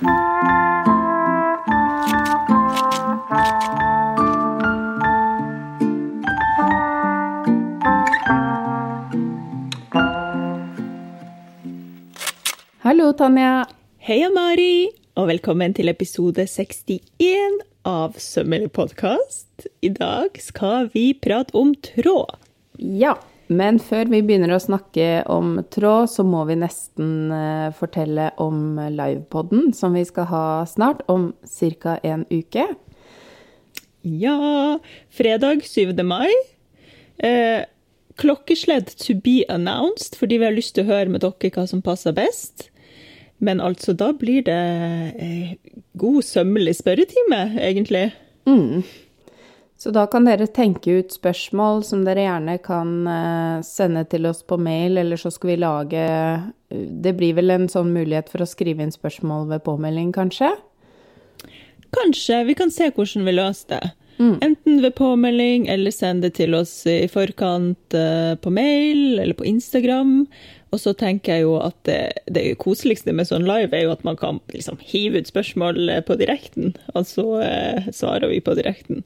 Hallo, Tanja. Hei, Mari, og velkommen til episode 61 av Sømmelig podkast. I dag skal vi prate om tråd. Ja, men før vi begynner å snakke om tråd, så må vi nesten eh, fortelle om livepodden som vi skal ha snart, om ca. en uke. Ja, fredag 7. mai. Eh, klokkesledd to be announced, fordi vi har lyst til å høre med dere hva som passer best. Men altså, da blir det eh, god, sømmelig spørretime, egentlig. Så da kan dere tenke ut spørsmål som dere gjerne kan eh, sende til oss på mail, eller så skal vi lage Det blir vel en sånn mulighet for å skrive inn spørsmål ved påmelding, kanskje? Kanskje. Vi kan se hvordan vi løser det. Enten ved påmelding, eller send det til oss i forkant eh, på mail eller på Instagram. Og så tenker jeg jo at det, det koseligste med sånn live er jo at man kan liksom hive ut spørsmål eh, på direkten, og så eh, svarer vi på direkten.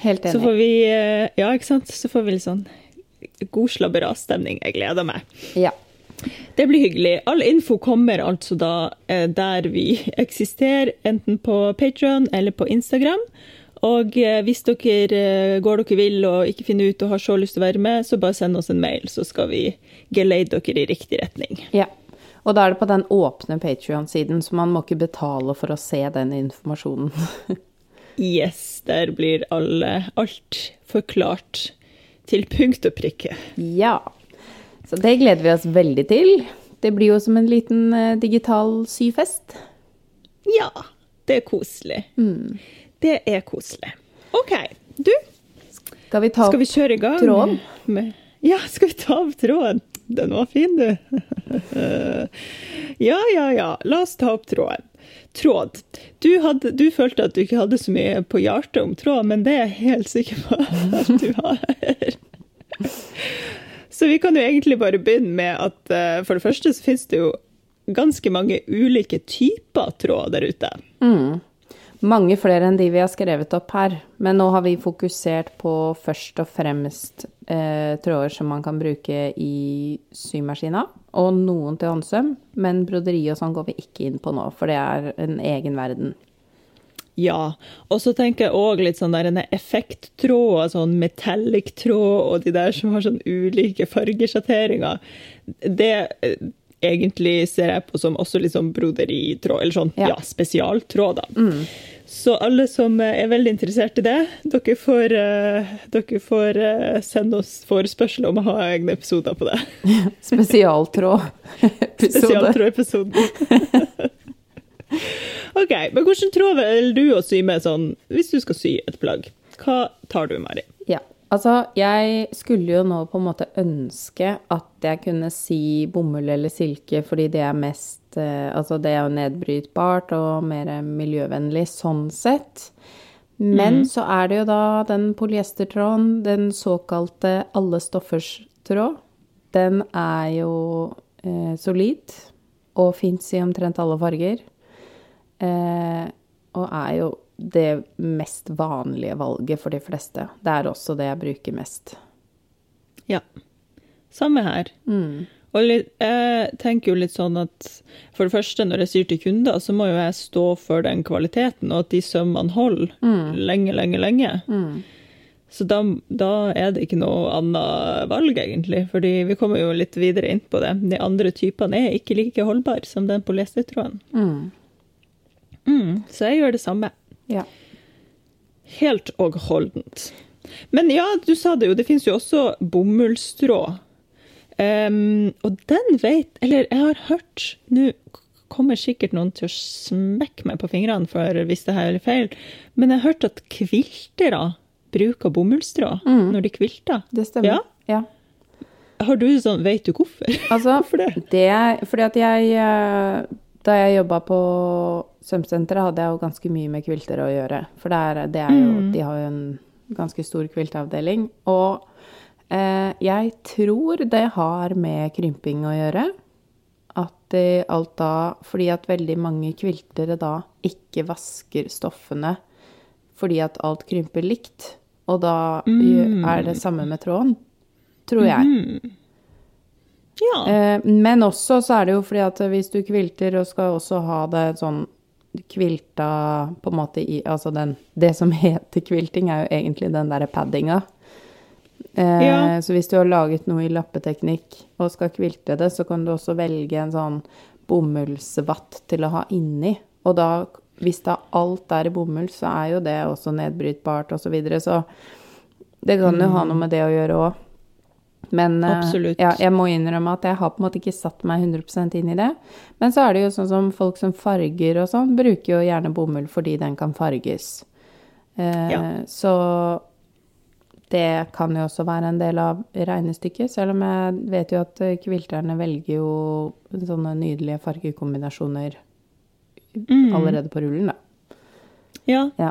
Helt Så får vi eh, Ja, ikke sant? Så får vi litt sånn god slabberasstemning. Jeg gleder meg. Ja. Det blir hyggelig. All info kommer altså da eh, der vi eksisterer, enten på Patron eller på Instagram. Og eh, hvis dere går dere vill og ikke finner ut og har så lyst til å være med, så bare send oss en mail, så skal vi geleide dere i riktig retning. ja. Og da er det på den åpne Patrion-siden, så man må ikke betale for å se den informasjonen. Yes, der blir alle, alt forklart til punkt og prikke. ja. Så det gleder vi oss veldig til. Det blir jo som en liten eh, digital syfest. Ja, det er koselig. Det er koselig. OK, du, Skal vi ta Skal vi kjøre i gang? tråden? Med, ja, skal vi ta opp tråden? Den var fin, du. ja, ja, ja. La oss ta opp tråden. Tråd. Du, hadde, du følte at du ikke hadde så mye på hjertet om tråd, men det er jeg helt sikker på at du har. Så vi kan jo egentlig bare begynne med at eh, for det første så finnes det jo ganske mange ulike typer tråd der ute. Mange flere enn de vi har skrevet opp her, men nå har vi fokusert på først og fremst eh, tråder som man kan bruke i symaskina, og noen til håndsøm, men broderi og sånn går vi ikke inn på nå, for det er en egen verden. Ja, og så tenker jeg òg litt sånn der en effekttråd, sånn metallic tråd, og de der som har sånn ulike fargesjatteringer. Det eh, egentlig ser jeg på som også litt sånn broderitråd, eller sånn Ja. ja, spesialtråd, da. Så alle som eh, er veldig interessert i det, dere får, eh, dere får eh, sende oss forespørsel om å ha egne episoder på det. Spesialtråd. episode. Spesialtrådepisoden. OK, men hvordan tråd vil du å sy med sånn, hvis du skal sy et plagg? Hva tar du, Mari? Ja. Altså, jeg skulle jo nå på en måte ønske at jeg kunne si bomull eller silke, fordi det er mest eh, Altså, det er jo nedbrytbart og mer miljøvennlig sånn sett. Men så er det jo da den polyestertråden, den såkalte alle stoffers tråd. Den er jo eh, solid og fins i omtrent alle farger. Eh, og er jo det mest vanlige valget for de fleste. Det er også det jeg bruker mest. Ja. Samme her. Og litt, jeg tenker jo litt sånn at for det første, når jeg syr til kunder, så må jo jeg stå for den kvaliteten, og at de sømmene holder lenge, lenge, lenge. Så da, da er det ikke noe annet valg, egentlig. Fordi vi kommer jo litt videre inn på det. De andre typene er ikke like holdbare som den polyestertråden. Mm, så jeg gjør det samme. Ja. Helt og holdent. Men ja, du sa det jo, det finnes jo også bomullsstrå. Em, og den vet Eller jeg har hørt Nå kommer sikkert noen til å smekke meg på fingrene for hvis det her er feil, men jeg har hørt at kviltere bruker bomullsstrå når de kvilter. Det stemmer. Ja. Ja. Har du sånn Vet du hvorfor? Altså, Hvorfor det? det fordi at jeg eh, Da jeg jobba på svømmesenteret, hadde jeg jo ganske mye med kvilter å gjøre. For det er, det er jo, de har jo en ganske stor kvilteavdeling. Og jeg tror det har med krymping å gjøre. at i alt da Fordi at veldig mange kviltere da ikke vasker stoffene fordi at alt krymper likt. Og da Mm. er det samme med tråden, tror jeg. Ja. Eh, men også så er det jo fordi at hvis du kvilter og skal også ha det sånn kvilta på en måte i Altså den Det som heter kvilting, er jo egentlig den derre paddinga. Eh, Ja. Så hvis du har laget noe i lappeteknikk og skal kvilte det, så kan du også velge en sånn bomullsvatt til å ha inni. Og da, hvis da alt er i bomull, så er jo det også nedbrytbart og så videre. Så det kan jo ha noe med det å gjøre òg. Men eh, ja, jeg må innrømme at jeg har på en måte ikke satt meg 100% inn i det. Men så er det jo sånn som folk som farger og sånn, bruker jo gjerne bomull fordi den kan farges. Eh, Ja. Så det kan jo også være en del av regnestykket, selv om jeg vet jo at eh, kvilterne velger jo sånne nydelige fargekombinasjoner Mm. allerede på rullen, da. ja. Ja.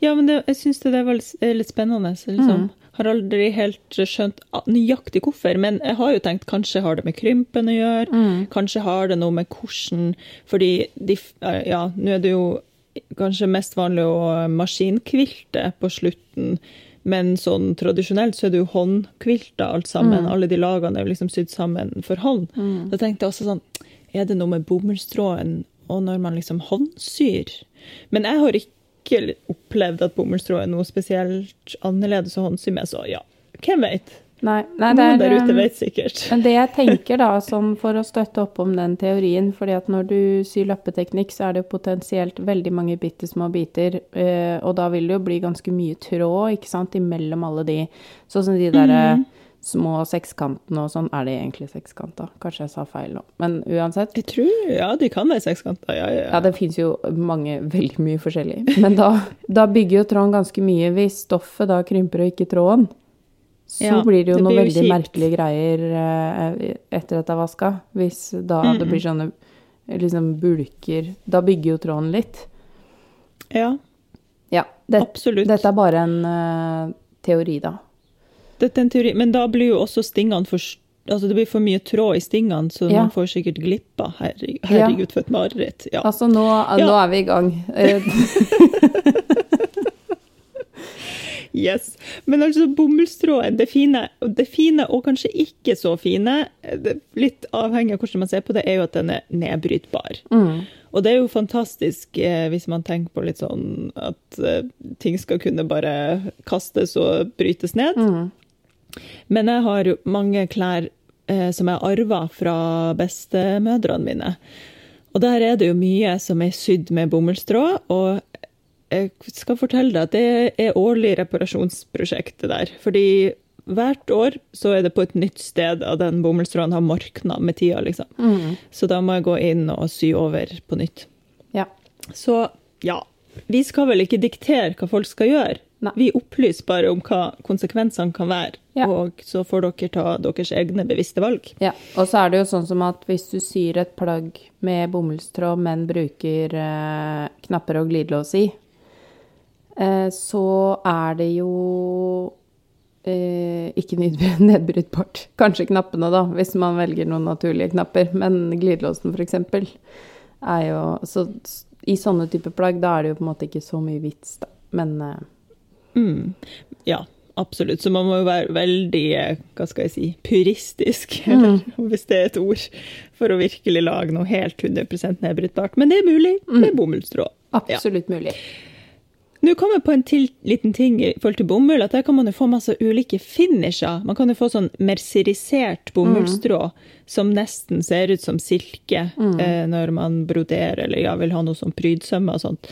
Ja, men det, jeg syns det var litt, er litt spennende. Liksom. Mm. Har aldri helt skjønt nøyaktig hvorfor, men jeg har jo tenkt kanskje har det med krympen å gjøre. Kanskje har det noe med hvordan Fordi de, eh, ja, nå er det jo kanskje mest vanlig å maskinkvilte på slutten. Men sånn tradisjonelt så er det jo håndkvilter alt sammen. Alle de lagene er jo liksom sydd sammen for hånd. Da tenkte jeg også sånn Er det noe med bomullstråden og når man liksom håndsyr? Men jeg har ikke opplevd at bomullstråd er noe spesielt annerledes å håndsy med, så ja, hvem vet? Nei, nei, det Noen er der ute um, vet sikkert. Men det jeg tenker da, som for å støtte opp om den teorien, fordi at når du syr lappeteknikk, så er det potensielt veldig mange bitte små biter, eh, og da vil det jo bli ganske mye tråd, ikke sant, imellom alle de, sånn som de der mm Mhm. små sekskantene og sånn, er det egentlig sekskanta? Kanskje jeg sa feil nå, men uansett. Jeg tror, ja, de kan være sekskanter, ja, ja. Ja, det finnes jo mange, veldig mye forskjellig. Men da, da bygger jo tråden ganske mye. Hvis stoffet da krymper og ikke tråden, så Ja, blir det jo noen veldig kjipt. merkelige greier eh, etter at det er vaska. Hvis da det blir sånne liksom bulker Da bygger jo tråden litt. Ja, Ja. Det, absolutt. dette er bare en uh, teori, da. Dette er en teori, men da blir jo også stingene for Altså, det blir for mye tråd i stingene, så Ja. man får sikkert glippa. Herregud, herregud for et mareritt. Ja. Altså, nå, nå er vi i gang. Yes. Men altså, bomullstråden, det fine, det fine og kanskje ikke så fine, det, litt avhengig av hvordan man ser på det, er jo at den er nedbrytbar. mm. Og det er jo fantastisk eh, hvis man tenker på litt sånn at eh, ting skal kunne bare kastes og brytes ned. Mm. Men jeg har jo mange klær eh, som jeg arva fra bestemødrene mine. Og der er det jo mye som er sydd med bomullstråd. Og jeg skal fortelle deg at det er årlig reparasjonsprosjekt det der. Fordi hvert år så er det på et nytt sted at den bomullstråden har morkna med tida, liksom. Mm. Så da må jeg gå inn og sy over på nytt. Ja. Så ja, vi skal vel ikke diktere hva folk skal gjøre. Nei. Vi opplyser bare om hva konsekvensene kan være, Ja. og så får dere ta deres egne bevisste valg. Ja, og så er det jo sånn som at hvis du syr et plagg med bomullstråd, men bruker eh, knapper og glidelås i, så er det jo eh, ikke nedbrytbart. Kanskje knappene, da, hvis man velger noen naturlige knapper, men glidelåsen f.eks. er jo Så i sånne typer plagg, da er det jo på en måte ikke så mye vits, da. Men eh, Mm. Ja, absolutt. Så man må jo være veldig, eh, hva skal jeg si, puristisk, eller hvis det er et ord, for å virkelig lage noe helt 100% nedbrytbart. Men det er mulig med bomullstråd. Ja. absolutt mulig. Nå kom jeg på en til, liten ting i forhold til bomull, at der kan man jo få masse ulike finisher. Man kan jo få sånn merserisert bomullstråd som nesten ser ut som silke eh, når man broderer eller ja, vil ha noe sånn prydsømme og sånt.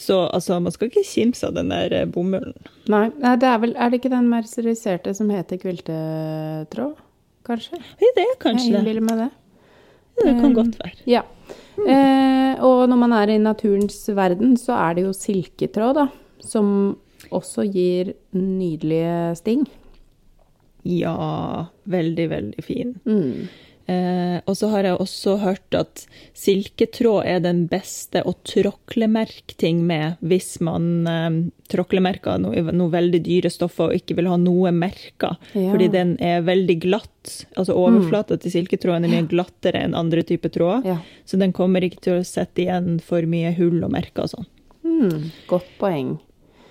Så altså, man skal ikke kimse av den der eh, bomullen. Nei, det er vel Er det ikke den merseriserte som heter kviltetråd? Kanskje? Det er kanskje Jeg det. innbiller meg det. Det kan godt være. Ja. Eh, og når man er i naturens verden, så er det jo silketråd, da. Som også gir nydelige sting. Ja, veldig, veldig fin. Mm. Eh, og så har jeg også hørt at silketråd er den beste å tråklemerke ting med hvis man eh, tråklemerker noe, noe, veldig dyre stoffer og ikke vil ha noe merker. Ja. Fordi den er veldig glatt. Altså overflata mm. til silketråden er mye glattere enn andre typer tråder. Ja. Så den kommer ikke til å sette igjen for mye hull og merker og sånn. Mm, godt poeng.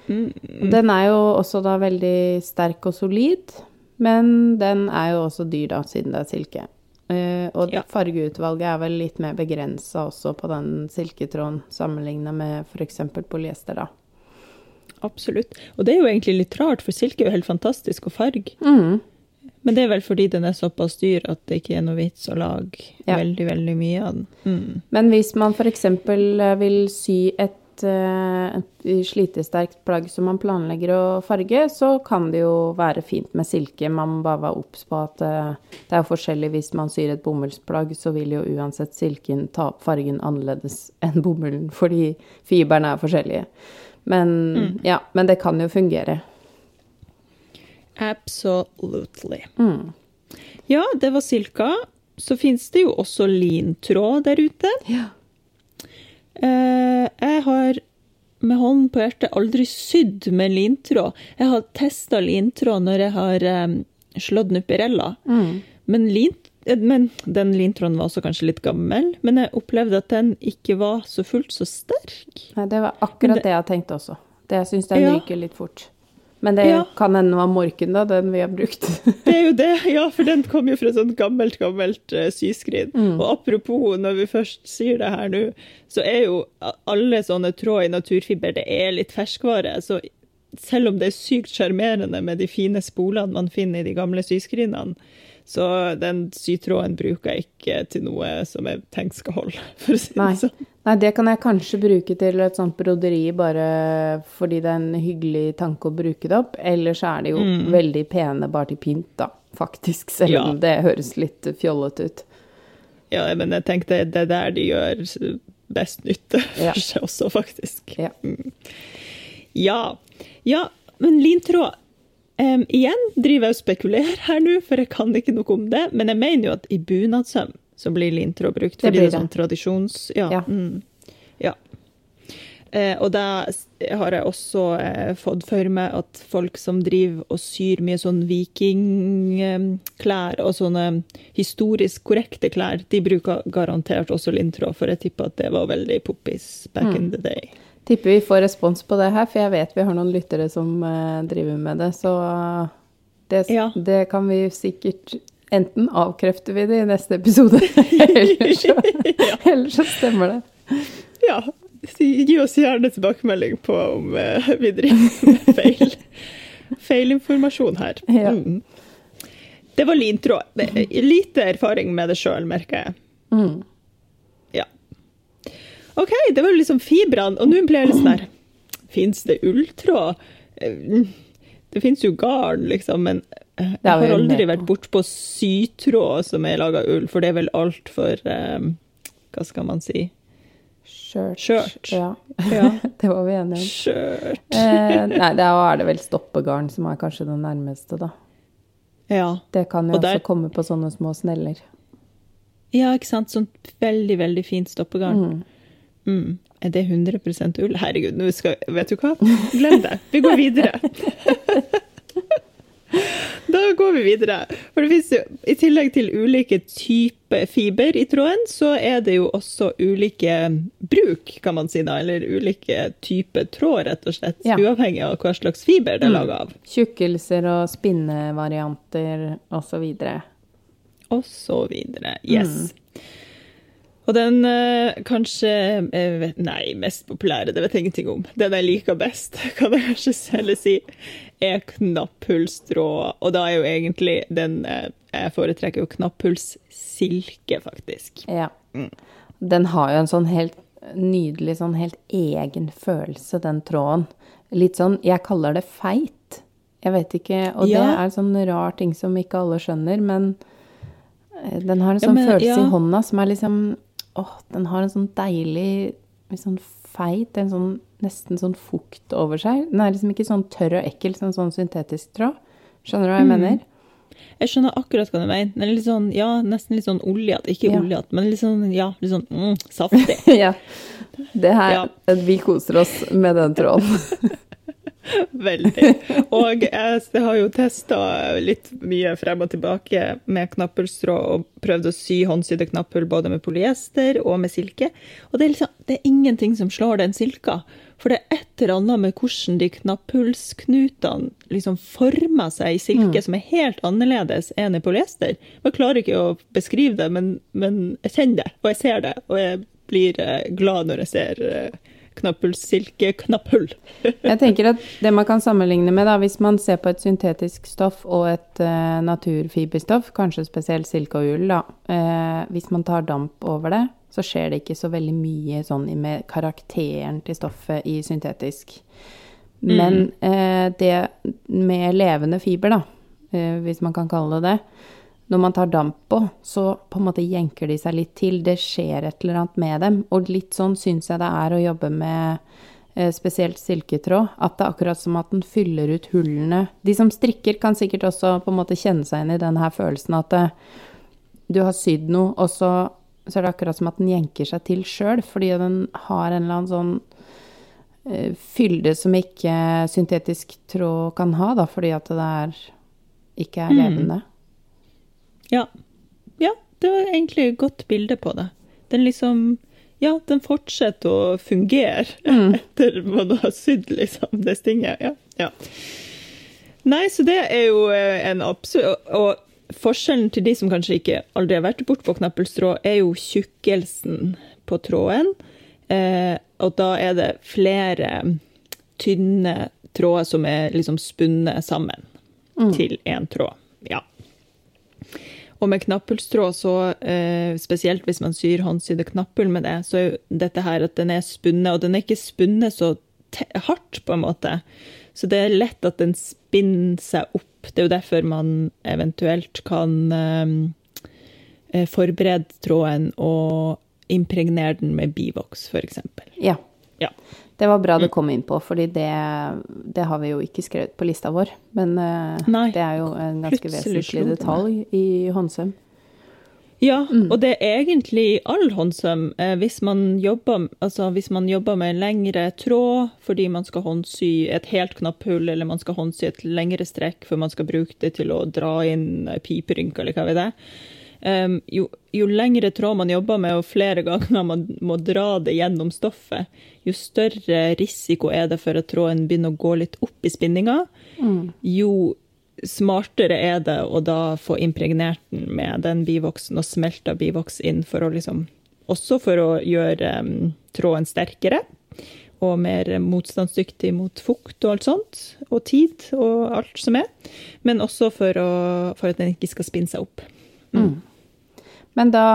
Mm. Den er jo også da veldig sterk og solid, men den er jo også dyr, da, siden det er silke. Uh, og ja. fargeutvalget er vel litt mer begrensa også på den silketråden, sammenligna med f.eks. polyester, da. Absolutt. Og det er jo egentlig litt rart, for silke er jo helt fantastisk å farge. Mm. Men det er vel fordi den er såpass dyr at det ikke er noe vits å lage ja. veldig, veldig mye av den. Mm. Men hvis man f.eks. vil sy et Eh, et slitesterkt plagg som man planlegger å farge, så kan det jo være fint med silke. Man må bare være obs på at eh, det er forskjellig. Hvis man syr et bomullsplagg, så vil jo uansett silken ta opp fargen annerledes enn bomullen, fordi fiberne er forskjellige. Men mm. ja, men det kan jo fungere. Absolutely. Mm. Ja, det var silka. Så fins det jo også lintråd der ute. Ja. Eh, jeg har med hånden på hjertet aldri sydd med lintråd. Jeg har testa lintråd når jeg har um, slått nupirella. Mm. Men, lint, eh, men, den lintråden var også kanskje litt gammel. Men jeg opplevde at den ikke var så fullt så sterk. Nei, det var akkurat det, det, jeg tenkte også. Det jeg ryker ja. litt fort. Men det ja. kan hende var Morken, da, den vi har brukt. det er jo det, ja, for den kom jo fra sånt gammelt, gammelt uh, syskrin. Mm. Og apropos, når vi først sier det her nå, så er jo alle sånne tråd i naturfiber, det er litt ferskvare. Så selv om det er sykt sjarmerende med de fine spolene man finner i de gamle syskrinene, så den sytråden bruker jeg ikke til noe som jeg tenker skal holde, for å si det sånn. Nei, det kan jeg kanskje bruke til et sånt broderi bare fordi det er en hyggelig tanke å bruke det opp. Ellers er de jo mm. veldig pene bare til pynt, da, faktisk. Selv ja. om det høres litt fjollete ut. Ja, men jeg tenkte det er der de gjør best nytte for ja. seg også, faktisk. Ja. Mm. ja. ja. men lintråd Um, igjen driver jeg og spekulerer her nå, for jeg kan ikke noe om det. Men jeg mener jo at i bunadssøm så blir lintråd brukt. Fordi det er sånn tradisjons... Ja. ja. Mm, ja. Eh, og da har jeg også eh, fått for meg at folk som driver og syr mye sånn vikingklær og sånne historisk korrekte klær, de bruker garantert også lintråd, for jeg tipper at det var veldig poppis back mm. in the day. Tipper vi får respons på det her, for jeg vet vi har noen lyttere som uh, driver med det. Så det, ja. det, kan vi sikkert Enten avkrefter vi det i neste episode, eller, så, ja. eller så stemmer det. Ja. Gi oss gjerne tilbakemelding på om uh, vi driver med feil, informasjon her. Ja. Mm. Det var lintråd. Lite erfaring med det sjøl, merker jeg. Mm. OK, det var jo liksom fibrene. Og nå ble jeg litt sånn her Fins det ulltråd? Eh, det fins jo garn, liksom, men eh, jeg har aldri vært bortpå sytråd som er laga ull, for det er vel altfor um, Hva skal man si? Skjørt. Ja. ja. det var vi enige om. Skjørt. eh, nei, da er det vel stoppegarn som er kanskje det nærmeste, da. Ja. Det kan jo der... også komme på sånne små sneller. Ja, ikke sant. Sånn veldig, veldig fint stoppegarn. Mm. Mm. Er det 100 ull? Herregud, nå skal Vet du hva? Glem det. Vi går videre. Da går vi videre. For det finnes jo, I tillegg til ulike typer fiber i tråden, så er det jo også ulike bruk, kan man si da. Eller ulike typer tråd, rett og slett. Ja. Uavhengig av hva slags fiber det er mm. laga av. Tjukkelser og spinnevarianter osv. Og så videre. Yes. Mm. Og den eh, kanskje eh, Nei, mest populære, det vet jeg ingenting om. Den jeg liker best, kan jeg kanskje selv si, er knapphullstrå. Og da er jo egentlig den eh, Jeg foretrekker jo knapphullssilke, faktisk. Ja. Mm. Den har jo en sånn helt nydelig, sånn helt egen følelse, den tråden. Litt sånn Jeg kaller det feit. Jeg vet ikke Og ja. det er sånn rar ting som ikke alle skjønner, men den har en sånn ja, men, følelse ja. i hånda som er liksom åh, den har en sånn deilig litt sånn feit, en sånn nesten sånn fukt over seg. Den er liksom ikke sånn tørr og ekkel som sånn syntetisk tråd. Skjønner du hva jeg mm. mener? Jeg skjønner akkurat hva du mener. Den er litt sånn, ja, nesten litt sånn oljete. Ikke Ja. oljete, men litt sånn, ja, litt sånn mm, saftig. ja. Det her, Ja. Vi koser oss med den tråden. Veldig. Og jeg, har jo testa litt mye frem og tilbake med knapphullstrå og prøvd å sy håndsydde knapphull både med polyester og med silke. Og det er, liksom, det er ingenting som slår den silka. For det er et eller annet med hvordan de knapphullsknutene liksom former seg i silke som er helt annerledes enn i polyester. Jeg klarer ikke å beskrive det, men, men jeg kjenner det, og jeg ser det. Og jeg blir eh, glad når jeg ser eh, knapphullsilke-knapphull. Jeg tenker at det man kan sammenligne med, da, hvis man ser på et syntetisk stoff og et uh, naturfiberstoff, kanskje spesielt silke og ull, da, uh, hvis man tar damp over det, så skjer det ikke så veldig mye sånn med karakteren til stoffet i syntetisk. Men eh, det med levende fiber, da, hvis man kan kalle det det, når man tar damp på, så på en måte jenker de seg litt til. Det skjer et eller annet med dem. Og litt sånn syns jeg det er å jobbe med eh, spesielt silketråd. At det er akkurat som at den fyller ut hullene. De som strikker, kan sikkert også på en måte kjenne seg inn i den her følelsen at eh, du har sydd noe, og så, så er det akkurat som at den jenker seg til sjøl, fordi den har en eller annen sånn eh, fylde som ikke syntetisk tråd kan ha, da, fordi at det er, ikke er Mm. Ja. ja, det var egentlig et godt bilde på det. Den liksom Ja, den fortsetter å fungere etter man har sydd, liksom. Det stinget. Ja. ja. Nei, så det er jo eh, en absolutt Og forskjellen til de som kanskje ikke aldri har vært bortpå knappelstrå, er jo tjukkelsen på tråden. Eh, og da er det flere tynne tråder som er liksom spunnet sammen til én tråd. Ja. Og med knapphullstråd, så eh, spesielt hvis man syr håndsydde knapphull med det, så er jo dette her at den er spunnet, og den er ikke spunnet så hardt, på en måte. Så det er lett at den spinner seg opp. Det er jo derfor man eventuelt kan eh, eh, forberede tråden og impregnere den med bivoks, f.eks. Ja. Ja. Det var bra Mm. det kom inn på, fordi det, det har vi jo ikke skrevet på lista vår. Men eh, Nei. det er jo en ganske vesentlig detalj i håndsøm. Ja, og det er egentlig all håndsøm. Eh, hvis, man jobber, altså hvis man jobber med lengre tråd fordi man skal håndsy et helt knapphull, eller man skal håndsy et lengre strekk før man skal bruke det til å dra inn piperynker, eller hva vet jeg. Um, jo, jo lengre tråd man jobber med, og flere ganger man må dra det gjennom stoffet, jo større risiko er det for at tråden begynner å gå litt opp i spinninga. Jo smartere er det å da få impregnert den med den bivoksen og smelta bivoks inn for å liksom Også for å gjøre um, tråden sterkere og mer motstandsdyktig mot fukt og alt sånt, og tid og alt som er. Men også for, å, for at den ikke skal spinne seg opp. Men da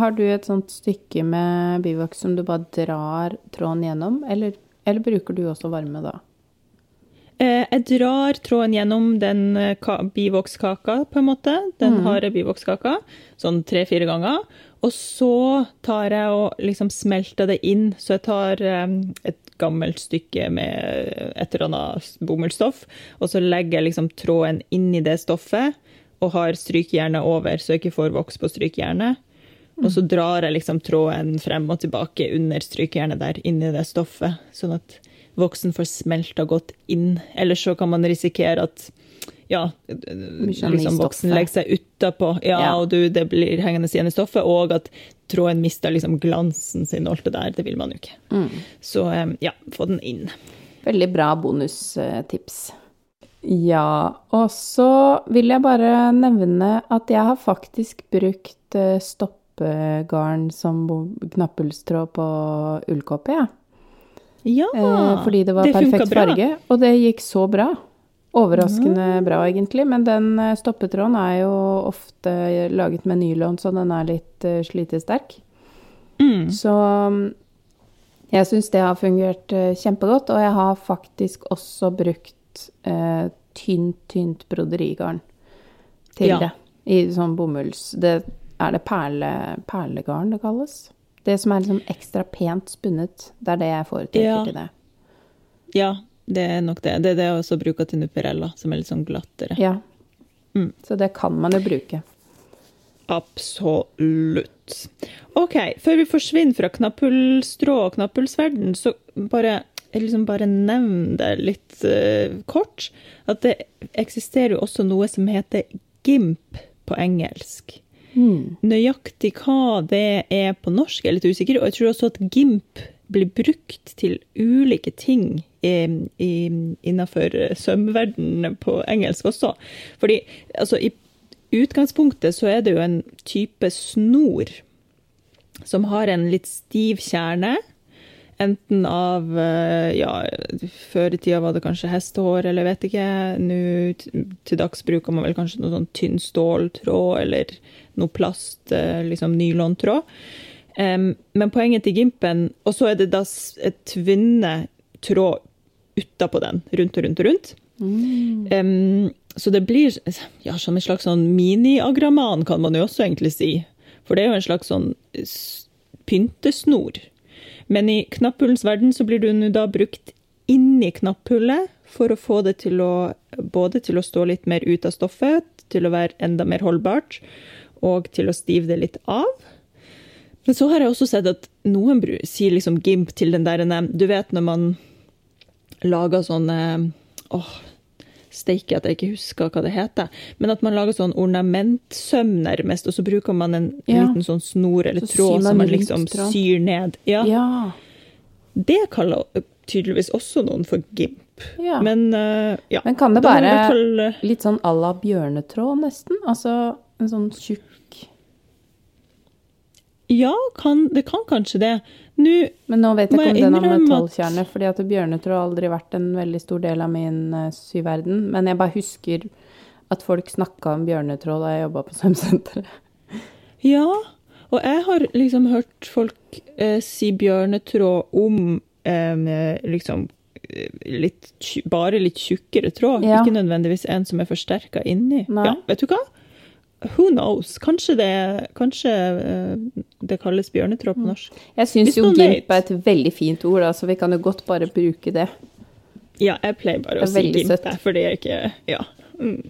har du et sånt stykke med bivoks som du bare drar tråden gjennom, eller, eller bruker du også varme da? Eh, jeg drar tråden gjennom den eh, bivokskaka, på en måte. Den harde bivokskaka. Sånn tre-fire ganger. Og så tar jeg og liksom smelter det inn. Så jeg tar eh, et gammelt stykke med et eller annet bomullsstoff, og så legger jeg liksom tråden inn i det stoffet, og har strykejernet over, så jeg ikke får voks på strykejernet. Og så drar jeg liksom tråden frem og tilbake under strykejernet der, inni det stoffet, sånn at voksen får smelta godt inn. Ellers så kan man risikere at ja, sånn liksom voksen legger seg utapå, ja, Ja. og du, det blir hengende igjen i stoffet, og at tråden mister liksom glansen sin og alt det der. Det vil man jo ikke. Så ja, få den inn. Veldig bra bonustips. Ja, og så vil jeg bare nevne at jeg har faktisk brukt eh, stoppegarn som knapphullstråd på ullkåpe, jeg. Ja, ja. fordi det var det perfekt farge, og det gikk så bra. Overraskende bra, egentlig. Men den eh, stoppetråden er jo ofte laget med nylon, så den er litt slitesterk. Mm. Så mm, jeg syns det har fungert eh, kjempegodt, og jeg har faktisk også brukt eh, tynt, tynt broderigarn til Ja. det. I sånn bomulls... Det, er det perle, perlegarn det kalles? Det som er liksom ekstra pent spunnet. Det er det jeg foretrekker Ja. til det. Ja, det er nok det. Det er det jeg også bruker til Nuperella, som er litt sånn glattere. Ja. Mm. Så det kan man jo bruke. Absolutt. OK, før vi forsvinner fra knapphullstrå og knapphullsverden, så bare, liksom bare nevne det litt uh, kort. At det eksisterer jo også noe som heter GIMP på engelsk. Mm. Nøyaktig hva det er på norsk, er litt usikker. Og jeg tror også at GIMP blir brukt til ulike ting i, i, innenfor sømverdenen på engelsk også. Fordi altså, i utgangspunktet så er det jo en type snor som har en litt stiv kjerne. Enten av Ja, før i tida var det kanskje hestehår, eller vet ikke. Nå til dags bruker man vel kanskje noe sånn tynn ståltråd eller noe plast, liksom nylontråd. Um, men poenget til gimpen Og så er det da et tvinne-tråd utapå den, rundt og rundt og rundt. Mm. Um, så det blir ja, som en slags sånn mini-agraman, kan man jo også egentlig si. For det er jo en slags sånn pyntesnor. Men i knapphullens verden så blir du da brukt inni knapphullet for å få det til å både til å stå litt mer ut av stoffet, til å være enda mer holdbart, og til å stive det litt av. Men så har jeg også sett at noen sier liksom gimp til den der Du vet når man lager sånne åh, steike at jeg ikke husker hva det heter. Men at man lager sånn ornamentsøm, nærmest, og så bruker man en ja. liten sånn snor eller så tråd som man liksom syr ned. Ja. ja. Det kaller tydeligvis også noen for gimp. Ja. Men, uh, ja. Men kan det være fall, uh, litt sånn à la bjørnetråd, nesten? Altså en sånn tjukk Ja, kan, det kan kanskje det. Nå, Men nå vet jeg ikke om den har metallkjerne, fordi at bjørnetråd har aldri vært en veldig stor del av min uh, syverden. Men jeg bare husker at folk snakka om bjørnetråd da jeg jobba på svømmesenteret. Ja, og jeg har liksom hørt folk eh, si bjørnetråd om eh, liksom litt, bare litt tjukkere tråd. Ja. Ikke nødvendigvis en som er forsterka inni. Nei. Ja, vet du hva? Who knows? Kanskje det, kanskje uh, det kalles bjørnetråd på norsk. Jeg syns jo gimp er et veldig fint ord, så vi kan jo godt bare bruke det. Ja, jeg pleier bare å si gimp, søtt. for det er ikke Ja. Mm.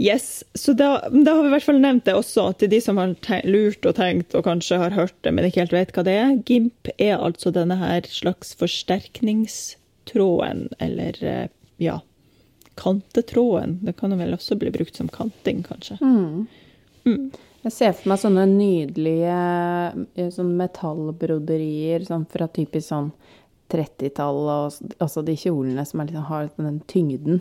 Yes. Så da, da har vi i hvert fall nevnt det også, til de som har lurt og tenkt og kanskje har hørt det, men ikke helt vet hva det er. Gimp er altså denne her slags forsterkningstråden, eller eh, ja Kantetråden. Det kan jo vel også bli brukt som kanting, kanskje. Mm. Jeg ser for meg sånne nydelige sånn metallbroderier sånn fra typisk sånn 30-tallet, og altså de kjolene som liksom, har den tyngden.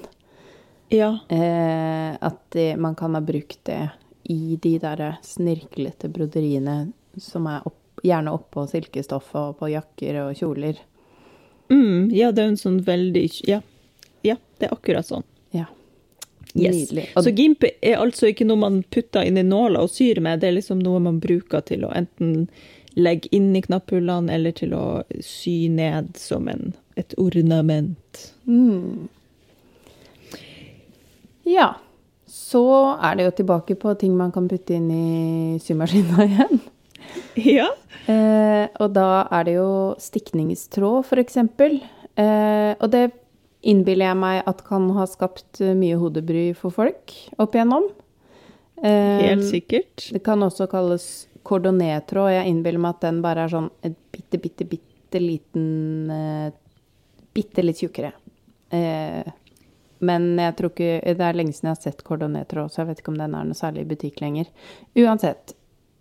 Ja. Eh, at det, man kan ha brukt det i de der snirklete broderiene som er opp, gjerne oppå silkestoffet og på jakker og kjoler. Mm, ja, det er en sånn veldig Ja. Ja det er akkurat sånn. Ja. Yes. Så gimp er altså ikke noe man putter inn i nåla og syr med, det er liksom noe man bruker til å enten legge inn i knapphullene eller til å sy ned som en, et ornament. Mm. Ja. Så er det jo tilbake på ting man kan putte inn i symaskina igjen. Ja. Eh, og da er det jo stikningstråd, eksempel. Eh, og det innbiller jeg meg at kan ha skapt eh, mye hodebry for folk opp igjennom. Eh, Helt sikkert. Det kan også kalles kordonettråd. Jeg innbiller meg at den bare er sånn et bitte, bitte, bitte liten eh, Bitte litt tjukkere. Men jeg tror ikke Det er lenge siden jeg har sett kordonettråd, så jeg vet ikke om den er noe særlig i butikk lenger. Uansett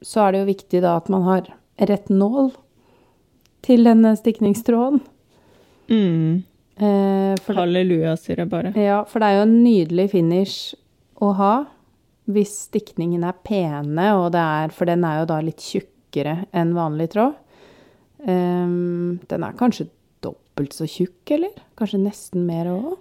så er det jo viktig da at man har rett nål til denne stikningstråden. Mm. Eh, for Halleluja, sier jeg bare. ja, for det er jo en nydelig finish å ha hvis stikningen er pene, og det er, for den er jo da litt tjukkere enn vanlig tråd. Um, den er kanskje dobbelt så tjukk, eller? Kanskje nesten mer òg?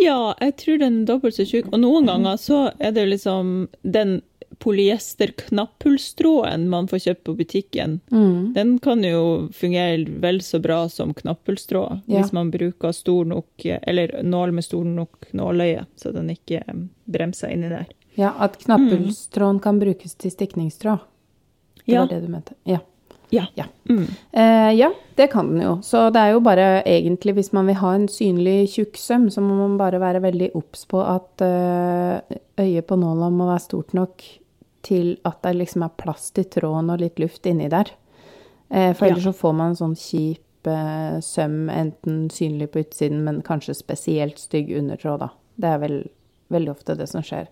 Ja, jeg tror den er dobbelt så tjukk. Og noen ganger så er det jo liksom den polyester-knapphullstråden man får kjøpt på butikken. Mm. Den kan jo fungere vel så bra som knapphullstråd Ja. hvis man bruker stor nok, eller nål med stor nok nåløye, så den ikke eh, bremser inni der. Ja, at knapphullstråden kan brukes til stikningstråd. Det Ja. var det du mente. Ja. Ja. Ja. Mm. Eh, ja, det kan den jo. Så det er jo bare egentlig, hvis man vil ha en synlig tjukksøm, så må man bare være veldig obs på at eh, øyet på nåla må være stort nok til at det liksom er plass til tråden og litt luft inni der. For for Ja. ellers så får man en sånn kjip eh, søm, enten synlig på utsiden, men kanskje spesielt stygg undertråd, da. Det er vel veldig ofte det som skjer.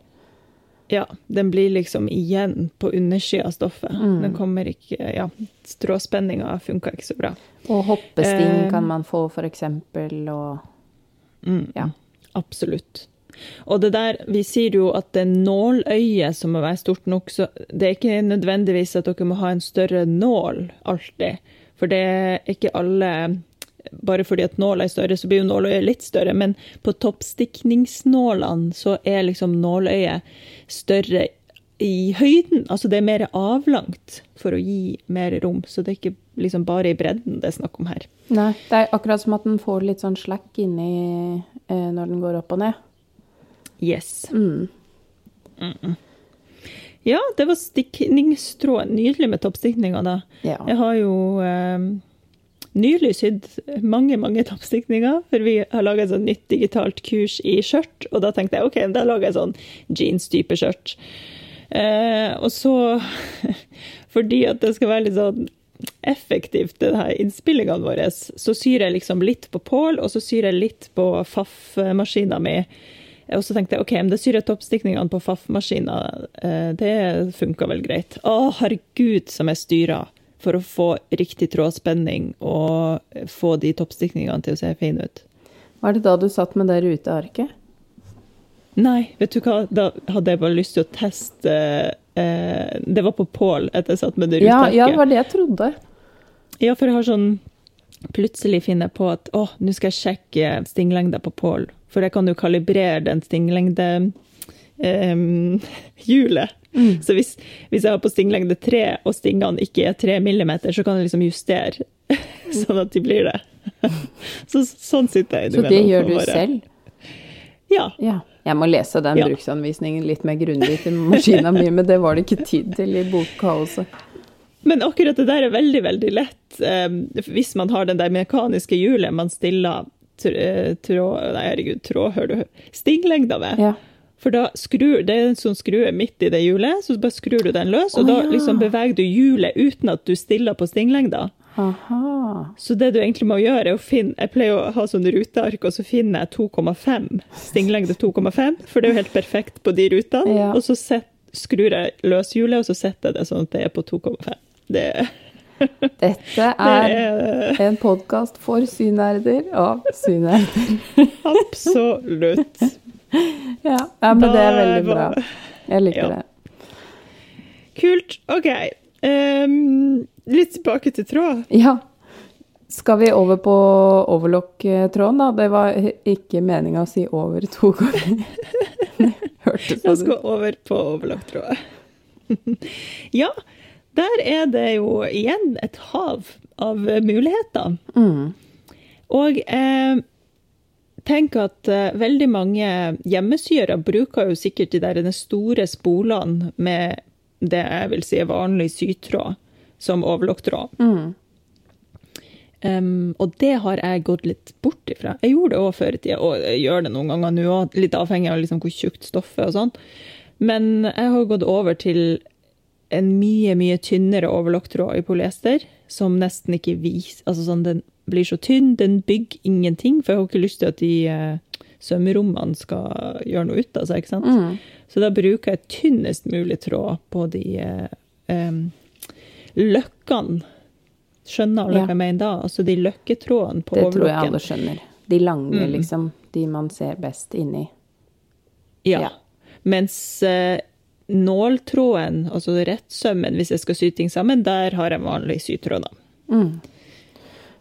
Ja, den blir liksom igjen på undersida av stoffet. Mm. Den kommer ikke Ja, stråspenninga funka ikke så bra. Og hoppesting Eh. kan man få, for eksempel, og Mm. Ja. Absolutt. Og det der, vi sier jo at det er nåløyet som må være stort nok, så det er ikke nødvendigvis at dere må ha en større nål alltid. For det er ikke alle Bare fordi at nåla er større, så blir jo nåløyet litt større. Men på toppstikningsnålene så er liksom nåløyet større i høyden. Altså det er mer avlangt for å gi mer rom. Så det er ikke liksom bare i bredden det er snakk om her. Nei, det er akkurat som at den får litt sånn slack inni eh, når den går opp og ned. Yes. Mm. Ja, det var stikningstråd. Nydelig med toppstikninger, da. Ja. Jeg har jo eh, nylig sydd mange, mange toppstikninger, for vi har laga et sånt nytt digitalt kurs i skjørt, og da tenkte jeg OK, da lager jeg sånn jeans-type skjørt. Eh, og så, fordi at det skal være litt sånn effektivt, det her innspillingene våre, så syr jeg liksom litt på pål, og så syr jeg litt på Faff-maskina mi. Og så tenkte jeg ok, men det syr jeg toppstikningene på FAF-maskina. Eh, Det funka vel greit. Å, herregud, som jeg styra for å få riktig trådspenning og få de toppstikningene til å se fine ut. Var det da du satt med det rutearket? Nei, vet du hva, da hadde jeg bare lyst til å teste eh, Det var på Pål at jeg satt med det Ja, rutearket. ja, det var det jeg trodde. Ja, for jeg har sånn Plutselig finner jeg på at å, nå skal jeg sjekke stinglengda på Pål. For jeg kan jo kalibrere den stinglengdehjulet. Så hvis, hvis jeg har på stinglengde 3, og stingene ikke er 3 millimeter, så kan jeg liksom justere sånn at de blir det. Så, sånn sitter jeg Så det gjør du bare- selv? Ja. Ja. Jeg må lese den Ja. bruksanvisningen litt mer grundig til maskina mi, men det var det ikke tid til i bokkaoset. Men akkurat det der er veldig, veldig lett eh, hvis man har den der mekaniske hjulet man stiller tråd Nei, herregud, tråd, hører du? Stinglengda med. Ja. For da skrur, det er en sånn skrue midt i det hjulet, så bare skrur du den løs, og da ja. liksom beveger du hjulet uten at du stiller på stinglengda. Aha. Så det du egentlig må gjøre, er å finne Jeg pleier å ha sånn ruteark, og så finner jeg 2,5. Stinglengde 2,5, for det er jo helt perfekt på de rutene. Ja. Og så set, skrur jeg løs hjulet, og så setter jeg det sånn at det er på 2,5. Det, Dette det er er en podkast for synerder av synerder. absolutt Ja, ja men det er veldig bra. Jeg liker Ja. det. Kult. OK. Um, litt tilbake til tråd. Ja. Skal vi over på overlock-tråden, da? Det var ikke meninga å si over to ganger. Det Hørtes Jeg sånn skal ut. over på overlock-tråden. ja, der er det jo igjen et hav av muligheter. Mm. Og eh, tenk at eh, veldig mange hjemmesyere bruker jo sikkert de der store spolene med det jeg vil si er vanlig sytråd, som overlokktråd. Mm. Um, og det har jeg gått litt bort ifra. Jeg gjorde det òg før i tida, og jeg gjør det noen ganger nå òg, litt avhengig av liksom hvor tjukt stoffet og sånn. Men jeg har gått over til en mye, mye tynnere overlocktråd i polyester, som nesten ikke viser Altså sånn, den blir så tynn, den bygger ingenting, for jeg har ikke lyst til at de uh, sømrommene skal gjøre noe ut av seg, ikke sant. Mm. Så da bruker jeg tynnest mulig tråd på de eh, em, løkkene. Skjønner alle Ja. hva jeg mener da? Altså de løkketrådene på Det tror jeg alle skjønner. De lange, Mm. liksom. De man ser best inni. Ja. Ja. Mens eh, nåltråden, altså rettsømmen, hvis jeg skal sy ting sammen, der har jeg vanlig sytråd. da. Mm.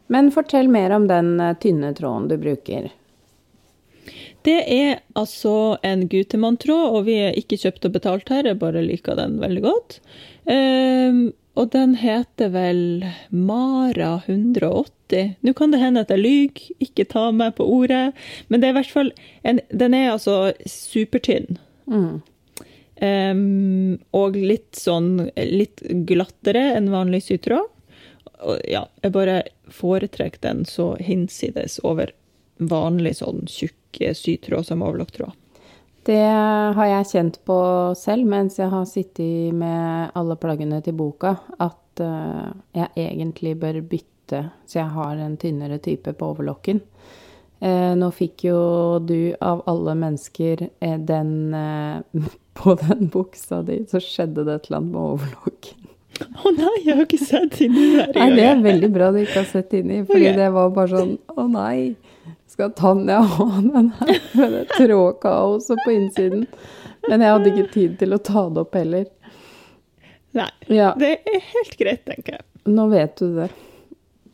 Men fortell mer om den eh, tynne tråden du bruker. Det er altså en Gutemann-tråd, og vi er ikke kjøpt og betalt her, jeg bare liker den veldig godt. Um, og den heter vel Mara 180. Nå kan det hende at jeg lyver, ikke ta meg på ordet, men det er i hvert fall en, Den er altså supertynn. Mm. Ehm, og litt sånn litt glattere enn vanlig sytråd. ja, jeg bare foretrekker den så hinsides over vanlig sånn tjukk sytråd som overlokktråd. Det har jeg kjent på selv mens jeg har sittet med alle plaggene til boka, at uh, jeg egentlig bør bytte så jeg har en tynnere type på overlokken. Uh, nå fikk jo du av alle mennesker uh, den På den buksa di så skjedde det et eller annet med overlokken. Å oh, nei, jeg har ikke sett inni der. Nei, det er veldig bra du ikke har sett inni, fordi okay. det var bare sånn Å nei skal Tanja ha den her med det trådkaoset på innsiden. Men jeg hadde ikke tid til å ta det opp heller. Nei. Ja. Det er helt greit, tenker jeg. Nå vet du det.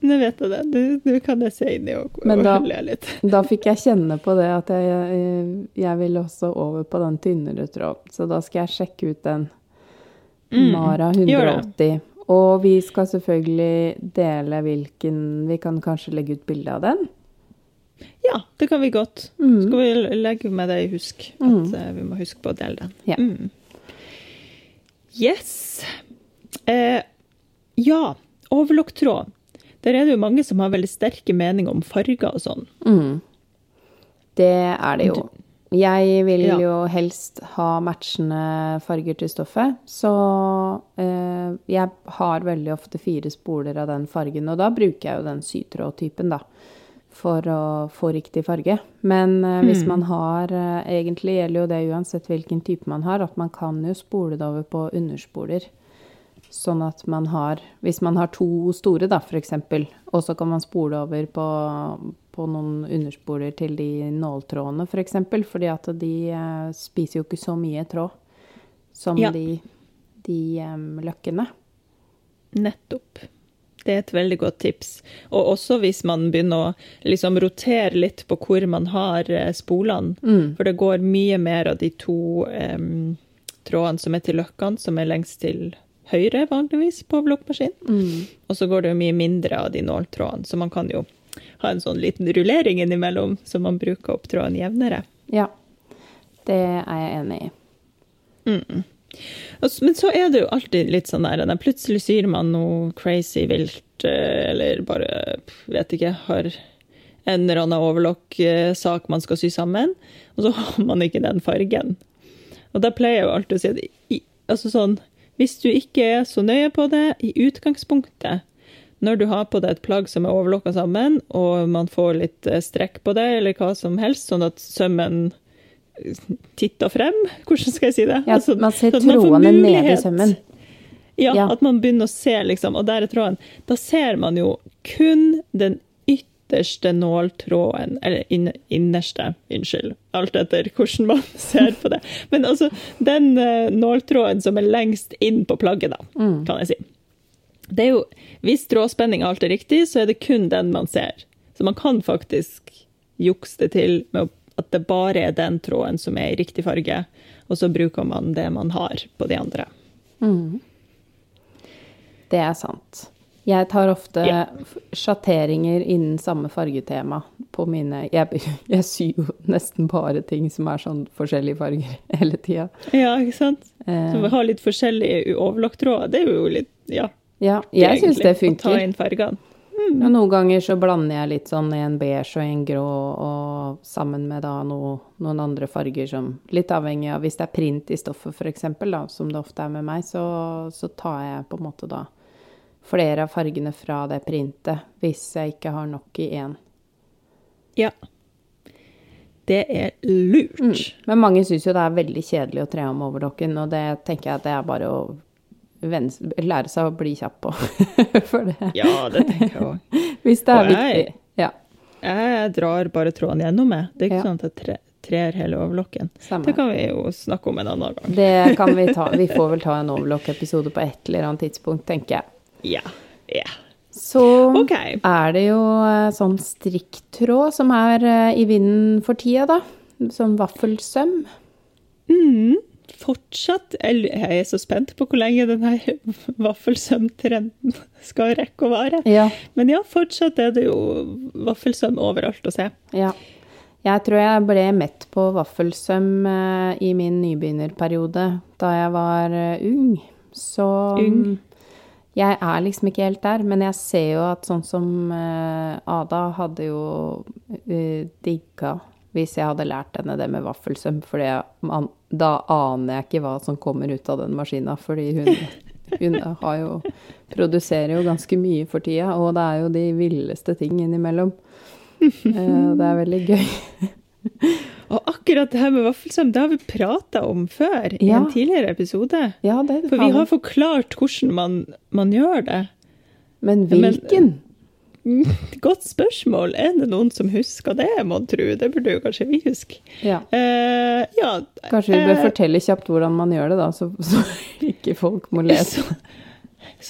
Nå vet jeg det. Nå kan jeg se inn i og, Men da, le litt. da fikk jeg kjenne på det at jeg, jeg, ville vil også over på den tynnere tråden. Så da skal jeg sjekke ut den mm, Mara 180. Og vi skal selvfølgelig dele hvilken Vi kan kanskje legge ut bilde av den. Ja, det kan vi godt. Mm. Skal vi legge med det i husk? At mm. uh, vi må huske på å dele den. Ja. Mm. Yes. Eh, ja, overlokktråd. Der er det jo mange som har veldig sterke meninger om farger og sånn. Mm. Det er det jo. Jeg vil ja. jo helst ha matchende farger til stoffet, så eh, jeg har veldig ofte fire spoler av den fargen, og da bruker jeg jo den sytrådtypen, da for å få riktig farge. Men eh, hvis mm. man har eh, Egentlig gjelder jo det uansett hvilken type man har, at man kan jo spole det over på underspoler. Sånn at man har Hvis man har to store, da, f.eks., og så kan man spole over på, på noen underspoler til de nåltrådene, f.eks., for eksempel, fordi at de uh, spiser jo ikke så mye tråd som ja. de, de um, løkkene. Nettopp. Det er et veldig godt tips. Og også hvis man begynner å liksom rotere litt på hvor man har eh, spolene. Mm. For det går mye mer av de to um, trådene som er til løkkene, som er lengst til høyre vanligvis på blokkmaskin. Mm. Og så går det jo mye mindre av de nåltrådene, så man kan jo ha en sånn liten rullering innimellom, så man bruker opp tråden jevnere. Ja, det er jeg enig i. Mm. Men så er det jo alltid litt sånn der Plutselig sier man noe crazy vilt, eh, eller bare vet ikke, har en eller annen overlock-sak man skal sy sammen, og så har man ikke den fargen. Og da pleier jeg jo alltid å si at altså sånn, hvis du ikke er så nøye på det i utgangspunktet, når du har på deg et plagg som er overlokka sammen, og man får litt eh, strekk på det, eller hva som helst, sånn at sømmen titter frem. Hvordan skal jeg si det? Ja, altså, man ser trådene ned i sømmen. Ja, ja, at man begynner å se, liksom, og der er tråden. Da ser man jo kun den ytterste nåltråden, eller innerste, unnskyld, alt etter hvordan man ser på det. Men altså, den uh, nåltråden som er lengst inn på plagget, da, mm. kan jeg si. Det er jo, Hvis trådspenning alt er riktig, så er det kun den man ser. Så man kan faktisk jukse det til med at det bare er den tråden som er i riktig farge, og så bruker man det man har på de andre. Mm. Det er sant. Jeg tar ofte yeah. sjatteringer innen samme fargetema på mine Jeg, jeg syr jo nesten bare ting som er sånn forskjellige farger hele tida. Ja, ikke sant. Så vi har litt forskjellige overlocktråder. Det er jo litt Ja. Ja, jeg syns det funker. Å ta inn fargene. Mm. Og noen ganger så blander jeg litt sånn en beige og en grå, og sammen med da no, noen andre farger som Litt avhengig av hvis det er print i stoffet, f.eks., som det ofte er med meg, så, så, tar jeg på en måte da flere av fargene fra det printet, hvis jeg ikke har nok i én. Ja. Det er lurt. Mm. Men mange syns jo det er veldig kjedelig å tre om overdokken, og det tenker jeg at det er bare å lære seg å bli kjapp på. For det. Ja, det tenker jeg òg. Hvis det er og viktig. Jeg, ja. jeg drar bare tråden gjennom, jeg. Det er ikke ja. sånn at jeg tre, trer hele overlokken. Samme. Det kan vi jo snakke om en annen gang. Det kan vi ta. Vi får vel ta en overlokkepisode på et eller annet tidspunkt, tenker jeg. Ja. ja. Så okay. er det jo eh, sånn strikktråd som er eh, i vinden for tida, da. Sånn vaffelsøm. Mm fortsatt Jeg er så spent på hvor lenge denne vaffelsømtrenden skal rekke å vare. Ja. Men ja, fortsatt er det jo vaffelsøm overalt å se. Ja. Jeg tror jeg ble mett på vaffelsøm eh, i min nybegynnerperiode da jeg var ung. Så Ung? Jeg er liksom ikke helt der, men jeg ser jo at sånn som eh, Ada hadde jo uh, digga hvis jeg hadde lært henne det med vaffelsøm, for da aner jeg ikke hva som kommer ut av den maskina, fordi hun, hun jo Produserer jo ganske mye for tida, og det er jo de villeste ting innimellom. Uh, det er veldig gøy. Og akkurat det her med vaffelsøm, det har vi prata om før i en tidligere episode. Ja, det For vi har forklart hvordan man, man gjør det. Men hvilken? Men, godt spørsmål. Er det noen som husker det, mon tro? Det burde jo kanskje vi huske. Ja. Eh, ja kanskje vi bør eh, fortelle kjapt hvordan man gjør det, da, så, så ikke folk må lese. Så,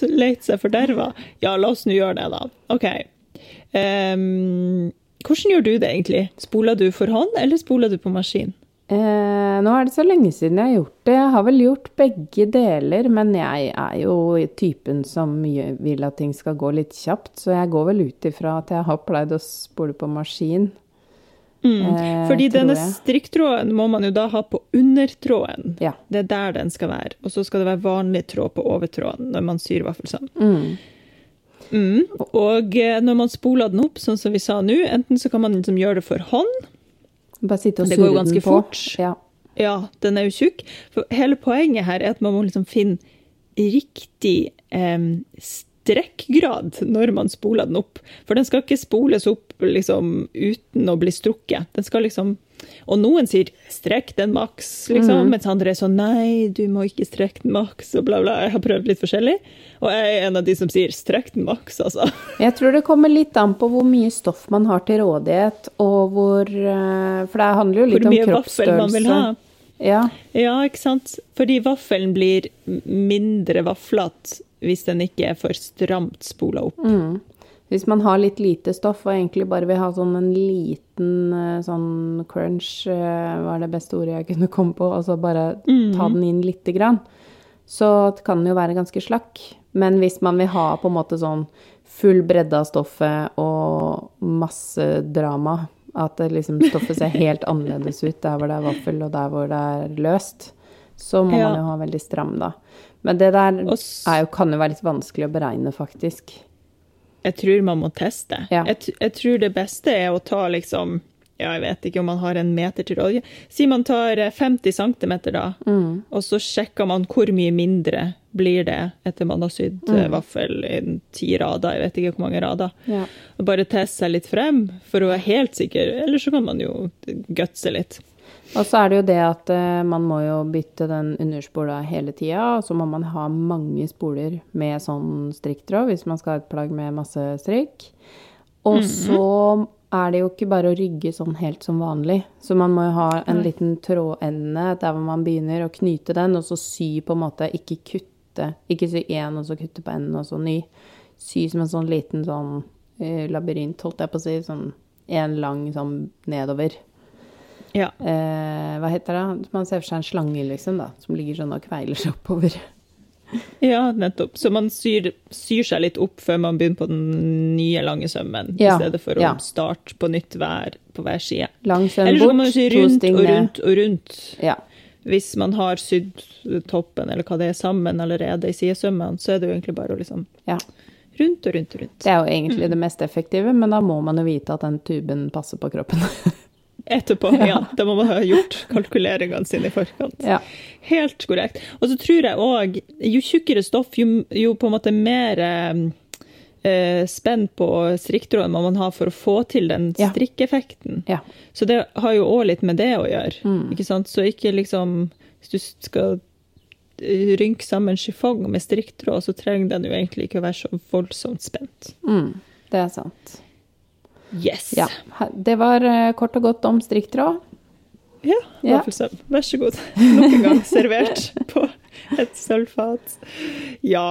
så leit seg forderva. Ja, la oss nå gjøre det, da. OK. Um, hvordan gjør du det egentlig? Spoler du for hånd, eller spoler du på maskin? Eh, nå er det så lenge siden jeg har gjort det. Jeg har vel gjort begge deler, men jeg er jo typen som vil at ting skal gå litt kjapt, så jeg går vel ut ifra at jeg har pleid å spole på maskin. Mm. Eh, Fordi denne strikktråden må man jo da ha på undertråden. Ja. Det er der den skal være. Og så skal det være vanlig tråd på overtråden når man syr vaffelsand. Mm. Mm. Og eh, når man spoler den opp, sånn som vi sa nå, enten så kan man liksom gjøre det for hånd. Bare sitte og det går jo ganske den på. fort. Ja. ja. den er jo tjukk. For hele poenget her er at man må liksom finne riktig eh, strekkgrad når man spoler den opp. For den skal ikke spoles opp liksom, uten å bli strukket. Den skal liksom Og noen sier 'strekk den maks', liksom, mm. mens andre er sånn 'nei, du må ikke strekke den maks', og bla, bla. Jeg har prøvd litt forskjellig. Og jeg er en av de som sier 'strekk den maks', altså. Jeg tror det kommer litt an på hvor mye stoff man har til rådighet, og hvor eh, For det handler jo litt om kroppsstørrelse. Hvor mye vaffel man vil ha. Ja. ja, ikke sant. Fordi vaffelen blir mindre vaflete hvis den ikke er for stramt spola opp. Mm. Hvis man har litt lite stoff og egentlig bare vil ha sånn en liten eh, sånn crunch, hva var det beste ordet jeg kunne komme på, altså bare mm. ta den inn lite grann, så kan den jo være ganske slakk. Men hvis man vil ha på en måte sånn full bredde av stoffet og masse drama, at det liksom stoffet ser helt annerledes ut der hvor det er vaffel og der hvor det er løst, så må ja. man jo ha veldig stram, da. Men det der jo, kan jo være litt vanskelig å beregne, faktisk. Jeg tror man må teste. Ja. Jeg, jeg, tror det beste er å ta liksom ja, jeg vet ikke om man har en meter til olje. Si man tar 50 eh, cm, da, mm. og så sjekker man hvor mye mindre blir det etter man har sydd eh, mm. vaffel i ti rader. Jeg vet ikke hvor mange rader. Ja. Bare teste seg litt frem for å være helt sikker. Eller så kan man jo gutse litt. Og så er det jo det at uh, man må jo bytte den underspola hele tida, og så må man ha mange spoler med sånn strikktråd hvis man skal ha et plagg med masse strikk. Og -hmm. så er det jo ikke bare å rygge sånn helt som vanlig. Så man må jo ha en liten trådende der hvor man begynner å knyte den, og så sy på en måte, ikke kutte. Ikke sy én, og så kutte på enden, og så ny. Sy som en sånn liten sånn uh, labyrint, holdt jeg på å si. Sånn en lang sånn nedover. Ja. Eh, hva heter det? Man ser for seg en slange, liksom, da, som ligger sånn og kveiler seg oppover. Ja, nettopp. Så man syr, syr, seg litt opp før man begynner på den nye lange sømmen, ja, i stedet for å starte på nytt hver på hver side. Lang søm Eller så kan man sy rundt og rundt og rundt. Ja. Hvis man har sydd toppen eller hva det er sammen allerede i sidesømmene, så er det jo egentlig bare å liksom ja. rundt og rundt og rundt. Det er jo egentlig det mest effektive, men da må man jo vite at den tuben passer på kroppen. etterpå. Ja. Da må man ha gjort kalkuleringene sine i forkant. Ja. Helt korrekt. Og så tror jeg òg, jo tjukkere stoff, jo, jo, på en måte mer eh, spenn på strikktråden må man ha for å få til den strikkeffekten. Ja. Så det har jo òg litt med det å gjøre. Mm. ikke sant? Så ikke liksom Hvis du skal rynke sammen chiffong med strikktråd, så trenger den jo egentlig ikke å være så voldsomt spent. Mm. Det er sant. Yes. Ja. Det var eh, kort og godt om strikktråd. Ja, vaffelsøm. Ja. Vær så god. Nok en gang servert på et sølvfat. Ja.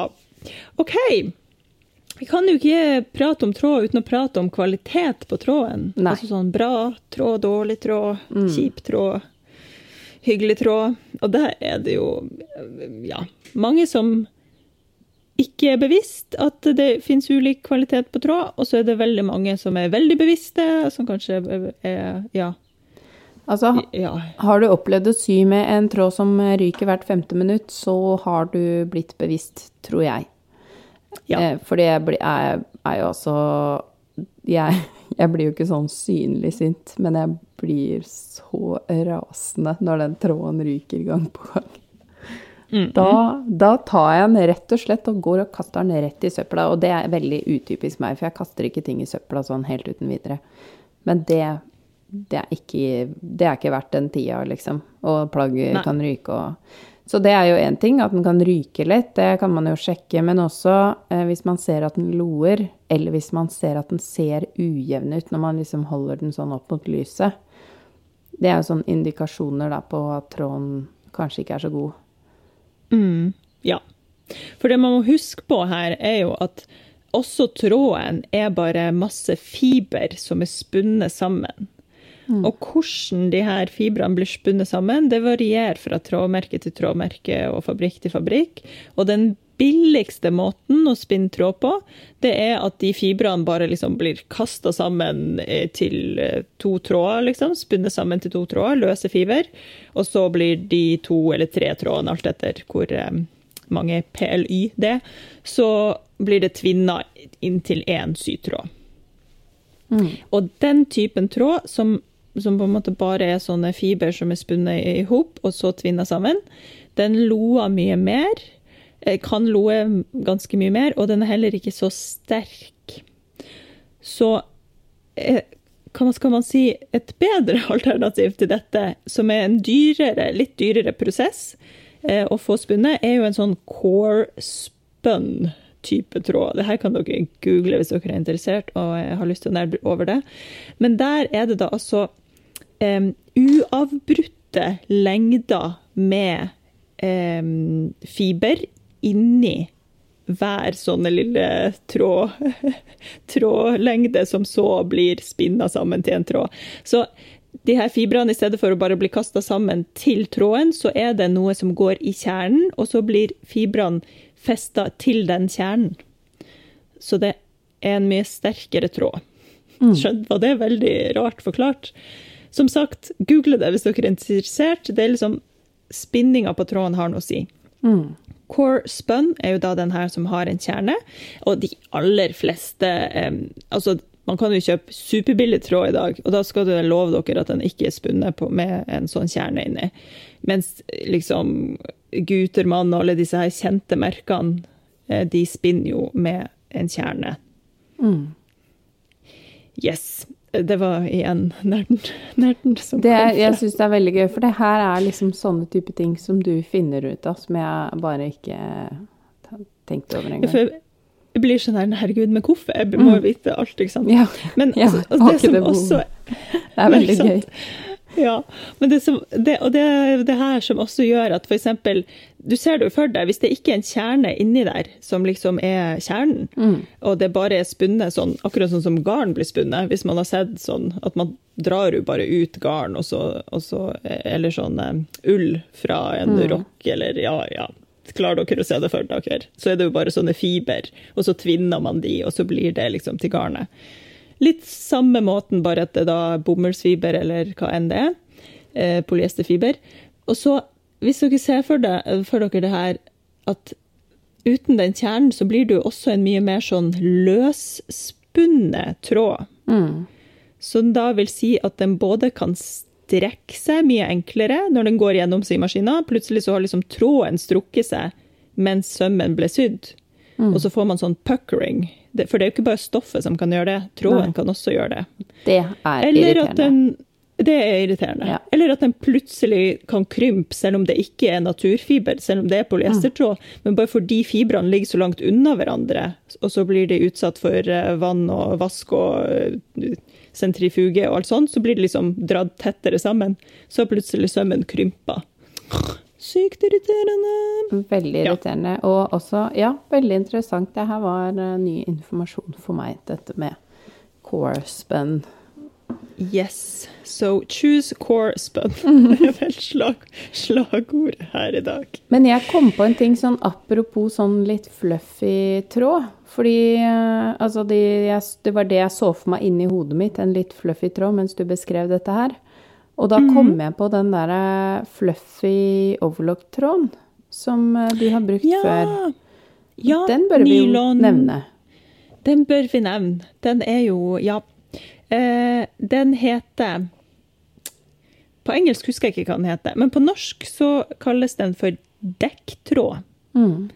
OK. Vi kan jo ikke prate om tråd uten å prate om kvalitet på tråden. Nei. Altså sånn bra tråd, dårlig tråd, mm. kjip tråd, hyggelig tråd. Og der er det jo ja, mange som ikke er bevisst at det finnes ulik kvalitet på tråd, og så er det veldig mange som er veldig bevisste, som kanskje er ja. Altså, ja. har du opplevd å sy med en tråd som ryker hvert femte minutt, så har du blitt bevisst, tror jeg. Ja. For fordi er, er jo altså jeg, jeg blir jo ikke sånn synlig sint, men jeg blir så rasende når den tråden ryker gang på gang. Mm. Da, da tar jeg den rett og slett og går og kaster den rett i søpla. Og det er veldig utypisk meg, for jeg kaster ikke ting i søpla sånn helt uten videre. Men det, det, er, ikke, det er ikke verdt den tida, liksom. Og plagget Nei. kan ryke og Så det er jo én ting, at den kan ryke litt, det kan man jo sjekke. Men også eh, hvis man ser at den loer, eller hvis man ser at den ser ujevn ut når man liksom holder den sånn opp mot lyset. Det er jo sånne indikasjoner da på at tråden kanskje ikke er så god. Mm, ja. For det man må huske på her, er jo at også tråden er bare masse fiber som er spunnet sammen. Og hvordan de her fibrene blir spunnet sammen, det varierer fra trådmerke til trådmerke og fabrikk til fabrikk. Og den billigste måten å spinne tråd på, det er at de fibrene bare liksom blir kasta sammen eh, til eh, to tråder, liksom. Spunnet sammen til to tråder, løse fiber. Og så blir de to eller tre trådene, alt etter hvor eh, mange PLY det er, så blir det tvinna inn til én sytråd. Og den typen tråd, som, som på en måte bare er sånne fiber som er spunnet i hop, og så tvinna sammen, den loer mye mer. Eh, Kan loe ganske mye mer, og den er heller ikke så sterk. Så eh, hva skal man si, et bedre alternativ til dette, som er en dyrere, litt dyrere prosess eh, å få spunnet, er jo en sånn core spun type tråd. Det her kan dere google hvis dere er interessert og har lyst til å nerde over det. Men der er det da altså um, uavbrutte lengder med um, fiber inni hver sånne lille tråd, trådlengde som så blir spinna sammen til en tråd. Så de her fibrene, i stedet for å bare bli kasta sammen til tråden, så er det noe som går i kjernen, og så blir fibrene festa til den kjernen. Så det er en mye sterkere tråd. Skjønt, var det veldig rart forklart? Som sagt, google det hvis dere er interessert. Det er liksom Spinninga på tråden har noe å si. Core spun er jo da den her som har en kjerne, og de aller fleste um, Altså, man kan jo kjøpe superbillig tråd i dag, og da skal du love dere at den ikke er spunnet på, med en sånn kjerne inni. Mens liksom Gutermann og alle disse her kjente merkene, eh, de spinner jo med en kjerne. Yes. Det var igjen nerden, nerden som Det kom jeg syns det er veldig gøy, for det her er liksom sånne type ting som du finner ut av, som jeg bare ikke tenkte over Ja, engang. for jeg blir sånn her, herregud, men hvorfor? Jeg må jo vite alt, ikke sant? Ja, Men altså, ja, det som også det er veldig gøy. Ja, men det som, det, og det er det her som også gjør at eksempel, du ser det jo for deg, hvis det ikke er en kjerne inni der som liksom er kjernen, Mm. og det bare er spunnet sånn, akkurat sånn som garn blir spunnet, hvis man har sett sånn at man drar jo bare ut garn, og så, og så eller sånn eh, ull fra en Mm. rock, eller ja, ja, klarer dere å se det for dere, så er det jo bare sånne fiber, og så tvinner man de, og så blir det liksom til garnet. Litt samme måten, bare at det da er bomullsfiber eller hva enn det er. Eh, polyesterfiber. Og så, hvis dere ser for, det, for dere det her, at uten den kjernen så blir det jo også en mye mer sånn løsspunnet tråd. Mm. Som da vil si at den både kan strekke seg mye enklere når den går gjennom symaskina. Plutselig så har liksom tråden strukket seg mens sømmen ble sydd. Og så får man sånn puckering. Det, for det er jo ikke bare stoffet som kan gjøre det, tråden Nei. kan også gjøre det. Det er Eller irriterende. den Det er irriterende. Ja. Eller at den plutselig kan krympe, selv om det ikke er naturfiber, selv om det er polyestertråd. Men bare fordi fibrene ligger så langt unna hverandre, og så blir de utsatt for eh, vann og vask og eh, sentrifuge og alt sånt, så blir det liksom dratt tettere sammen. Så plutselig sømmen krympa. Sykt irriterende. Veldig Ja. irriterende. Og også, ja, veldig interessant. Det her var eh, ny informasjon for meg, dette med core spun. Yes. So choose core spun. Det er vel slag, slagord her i dag. Men jeg kom på en ting sånn apropos sånn litt fluffy tråd. Fordi eh, altså de, jeg, det var det jeg så for meg inni hodet mitt, en litt fluffy tråd, mens du beskrev dette her. Og da kom jeg på den derre fluffy overlock-tråden som eh, du har brukt før. Ja. Ja, Den bør vi jo nevne. Den bør vi nevne. Den er jo Ja. Eh, den heter På engelsk husker jeg ikke hva den heter, men på norsk så kalles den for dekktråd. Mm.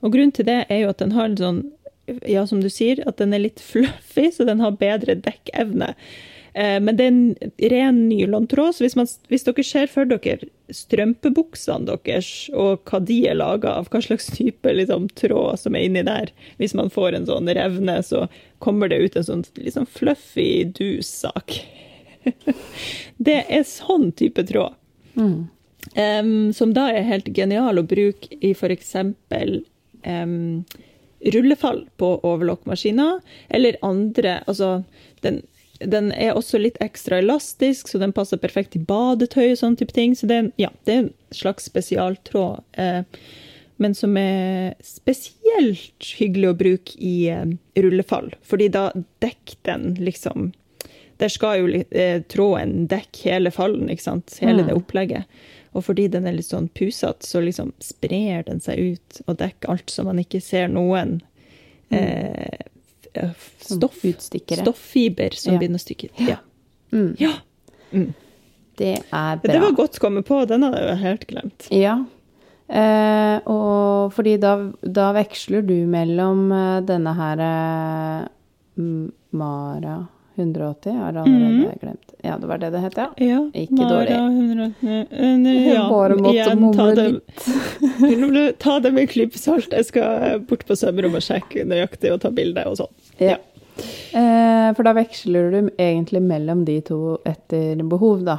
Og grunnen til det er jo at den har en sånn Ja, som du sier, at den er litt fluffy, så den har bedre dekkevne. Eh, Men det er en ren nylontråd, så hvis, man, hvis dere ser for dere strømpebuksene deres, og hva de er laga av, hva slags type liksom, tråd som er inni der Hvis man får en sånn revne, så kommer det ut en sånn litt sånn fluffy dus-sak. det er sånn type tråd. Mm. Um, som da er helt genial å bruke i f.eks. Um, rullefall på overlockmaskiner, eller andre Altså, den, den er også litt ekstra elastisk, så den passer perfekt til badetøy og sånne type ting. Så det er, ja, det er en slags spesialtråd, eh, men som er spesielt hyggelig å bruke i eh, rullefall, fordi da dekker den liksom der skal jo eh, tråden dekke hele fallen, ikke sant? Hele Mm. det opplegget. Og fordi den er litt sånn pusete, så liksom sprer den seg ut og dekker alt, så man ikke ser noen eh, f- Som stoff, utstikkere. stoffiber som Ja. begynner å stikke ut. Ja. Mm. ja. Det er bra. Det var godt kommet på, den hadde jeg helt glemt. Ja. Eh, og fordi da, da veksler du mellom eh, denne her eh, Mara 180, har allerede glemt. Ja, det var det det het, ja. Ja, Ikke Mara, dårlig. 100, eh, ja, Bare måtte mumle litt. Ta det med klipp, klype salt. Jeg skal bort på sømrommet og sjekke nøyaktig og ta bilde og sånn. Ja. Eh, for da veksler du egentlig mellom de to etter behov, da.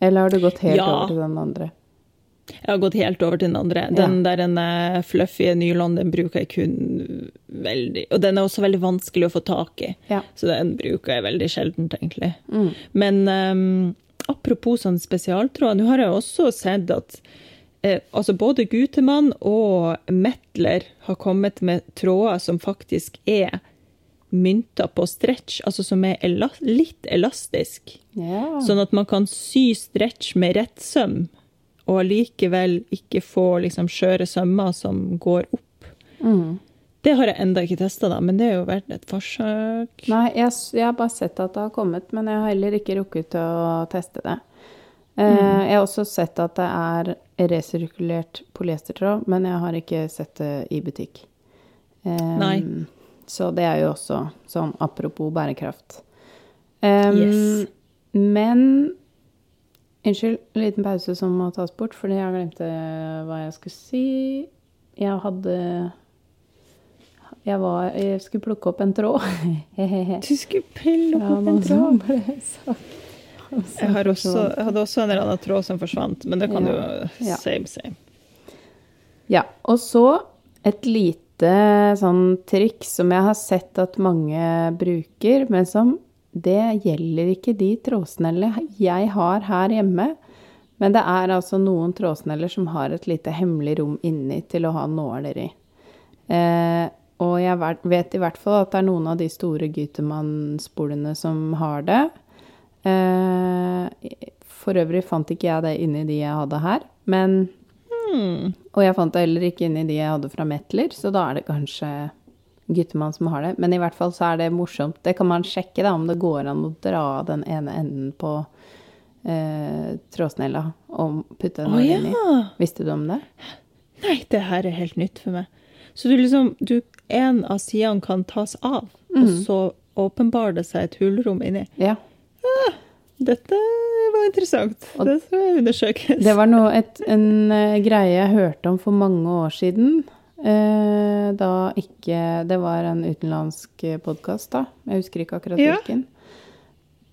Eller har du gått helt Ja. over til den andre? Jeg har gått helt over til den andre. Den der en eh, fluffy nylon, den bruker jeg kun veldig Og den er også veldig vanskelig å få tak i, Ja. så den bruker jeg veldig sjeldent, egentlig. Mm. Men um, apropos sånn spesialtråd, nå har jeg også sett at eh, altså både Gutemann og Metler har kommet med tråder som faktisk er mynter på stretch, altså som er ela litt elastisk. Ja. Sånn at man kan sy stretch med rett søm, og allikevel ikke få liksom skjøre sømmer som går opp. Mm. Det har jeg enda ikke testa, men det er jo verdt et forsøk. Nei, jeg, jeg har bare sett at det har kommet, men jeg har heller ikke rukket å teste det. Eh, Mm. Jeg har også sett at det er resirkulert polyestertråd, men jeg har ikke sett det i butikk. Um, Nei. Så det er jo også sånn apropos bærekraft. Um, Yes. Men Unnskyld, en liten pause som må tas bort, fordi jeg glemte hva jeg skulle si. Jeg hadde Jeg, var, jeg skulle plukke opp en tråd. Du skulle pille Ja, opp en tråd. ble sagt. Jeg, har også, jeg hadde også en eller annen tråd som forsvant, men det kan Ja. jo Ja. same, same. Ja, og så et lite sånn triks som jeg har sett at mange bruker, men som det gjelder ikke de trådsnellene jeg har her hjemme. Men det er altså noen trådsneller som har et lite hemmelig rom inni til å ha nåler i. Eh, og jeg vet i hvert fall at det er noen av de store Gutemann-spolene som har det. Eh, for øvrig fant ikke jeg det inni de jeg hadde her, men Hmm. og jeg fant det heller ikke inni de jeg hadde fra Metler, så da er det kanskje Guttemann som har det. Men i hvert fall så er det morsomt. Det kan man sjekke, da, om det går an å dra den ene enden på eh, trådsnella og putte den oh, ja! Visste du om det? Nei, det her er helt nytt for meg. Så du liksom du, En av sidene kan tas av, og Mhm. så åpenbarer det seg et hulrom inni. Ja. Dette var interessant. Og- det skal undersøkes. Det var noe, et, en uh, greie jeg hørte om for mange år siden. Eh, da ikke Det var en utenlandsk podkast, da. Jeg husker ikke akkurat Ja.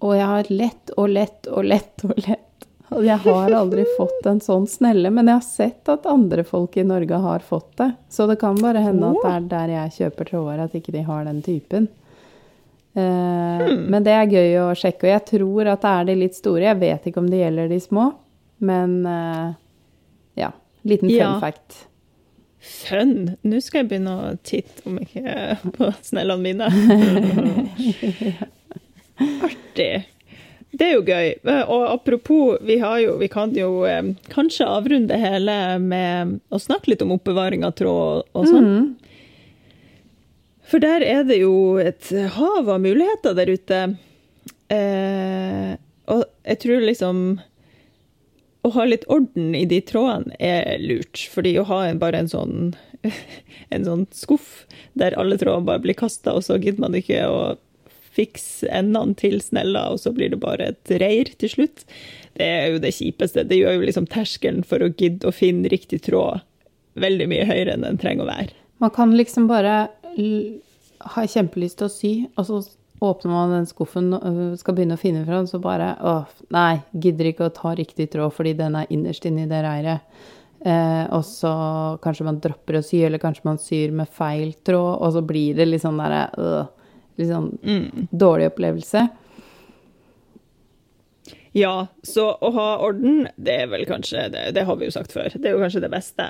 Og jeg har lett og lett og lett og lett. Og jeg har aldri fått en sånn snelle, men jeg har sett at andre folk i Norge har fått det. Så det kan bare hende at det er der jeg kjøper tråder, at ikke de har den typen. Eh, Men det er gøy å sjekke, og jeg tror at det er de litt store. Jeg vet ikke om det gjelder de små, men eh, ja. Liten fun Ja. Fun! Nå skal jeg begynne å titte om ikke på snellene mine. Artig. det er jo gøy. Og apropos, vi, jo, vi kan jo eh, kanskje avrunde hele med å snakke litt om oppbevaring av tråd og sånn. Mm. For der er det jo et hav av muligheter der ute. Eh, og jeg tror liksom å ha litt orden i de trådene er lurt. Fordi å ha bare en sånn, en sånn skuff der alle trådene bare blir kasta, og så gidder man ikke å fikse endene til snella, og så blir det bare et reir til slutt. Det er jo det kjipeste. Det gjør jo liksom terskelen for å gidde å finne riktig tråd veldig mye høyere enn den trenger å være. Man kan liksom bare ha kjempelyst til å sy, og så åpner man den skuffen og øh, skal begynne å finne fram, så bare åh, nei, gidder ikke å ta riktig tråd fordi den er innerst inni det reiret. Eh, og så kanskje man dropper å sy, eller kanskje man syr med feil tråd, og så blir det litt sånn derre øh, Litt sånn mm. dårlig opplevelse. Ja, så å ha orden, det er vel kanskje Det, det har vi jo sagt før. Det er jo kanskje det beste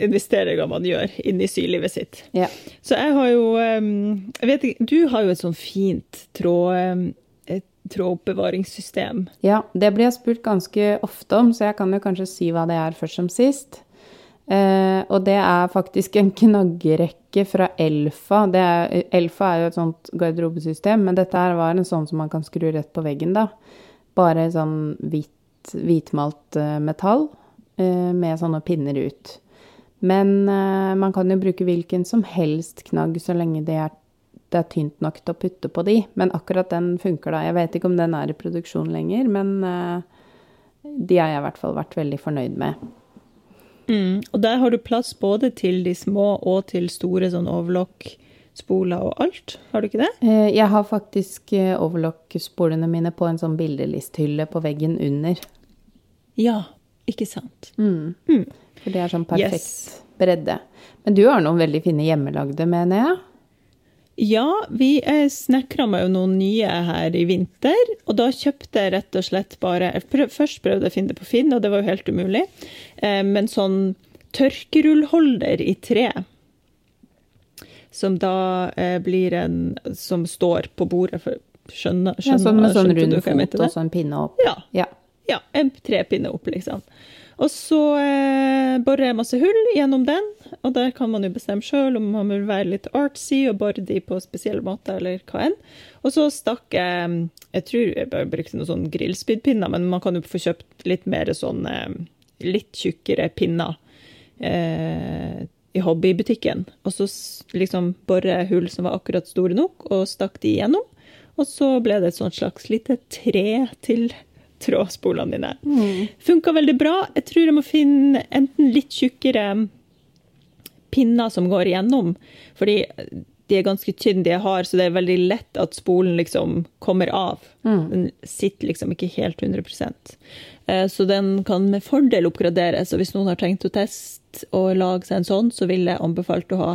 investeringer man gjør inn i sylivet sitt. Ja. Så jeg har jo jeg vet ikke, Du har jo et sånn fint tråd, trådoppbevaringssystem. Ja, det blir jeg spurt ganske ofte om, så jeg kan jo kanskje si hva det er først som sist. Eh, og det er faktisk en knaggerekke fra Elfa. Er, Elfa er jo et sånt garderobesystem, men dette her var en sånn som man kan skru rett på veggen, da. Bare sånn hvit, hvitmalt eh, metall. Eh, med sånne pinner ut. Men eh, man kan jo bruke hvilken som helst knagg så lenge det er, det er, tynt nok til å putte på de. Men akkurat den funker da. Jeg vet ikke om den er i produksjon lenger, men eh, de har jeg i hvert fall vært veldig fornøyd med. Mm, og der har du plass både til de små og til store sånn overlock-spoler og alt, har du ikke det? Jeg har faktisk overlock-spolene mine på en sånn bildelisthylle på veggen under. Ja, ikke sant? Mm. Mm. For det er sånn perfekt yes. bredde. Men du har noen veldig fine hjemmelagde, mener jeg? Ja, vi snekra meg jo noen nye her i vinter. Og da kjøpte jeg rett og slett bare Først prøvde jeg å finne det på Finn, og det var jo helt umulig. Eh, men sånn tørkerullholder i tre. Som da eh, blir en Som står på bordet. For, skjønner, skjønner, ja, sånn med sånn rund fot og sånn pinne opp? Ja. ja. Ja, en trepinne opp, liksom. Og så eh, borer jeg masse hull gjennom den, og der kan man jo bestemme sjøl om man vil være litt artsy og bore de på spesielle måter, eller hva enn. Og så stakk jeg Jeg tror jeg bare brukte noen sånn grillspydpinner, men man kan jo få kjøpt litt mer sånn eh, litt tjukkere pinner eh, i hobbybutikken. Og så liksom bore hull som var akkurat store nok, og stakk de igjennom. Og så ble det et sånt slags lite tre til trådspolene dine. Mm. Funka veldig bra. Jeg tror jeg må finne enten litt tjukkere pinner som går igjennom, fordi de er ganske tynne de jeg har, så det er veldig lett at spolen liksom kommer av. Mm. Den sitter liksom ikke helt 100 eh, Så den kan med fordel oppgraderes. Og hvis noen har tenkt å teste og lage seg en sånn, så vil jeg anbefalt å ha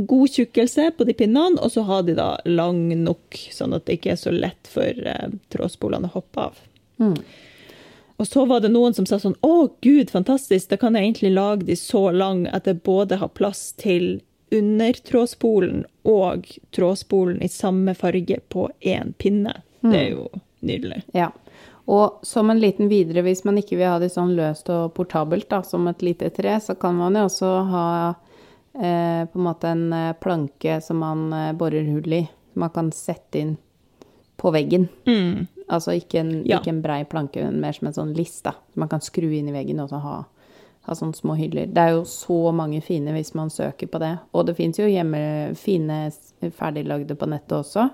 god tjukkelse på de pinnene, og så ha de da lang nok, sånn at det ikke er så lett for eh, trådspolene å hoppe av. Mm. Og så var det noen som sa sånn Å, gud, fantastisk, da kan jeg egentlig lage de så lang at jeg både har plass til undertrådspolen og trådspolen i samme farge på én pinne. Mm. Det er jo nydelig. Ja. Og som en liten videre, hvis man ikke vil ha det sånn løst og portabelt da, som et lite tre, så kan man jo også ha eh, på en måte en eh, planke som man eh, borer hull i. Som man kan sette inn på veggen. Mm. Altså ikke en, ja. ikke en brei planke, men mer som en sånn list, da. Man kan skru inn i veggen og så ha, ha sånne små hyller. Det er jo så mange fine hvis man søker på det. Og det fins jo hjemme fine ferdiglagde på nettet også.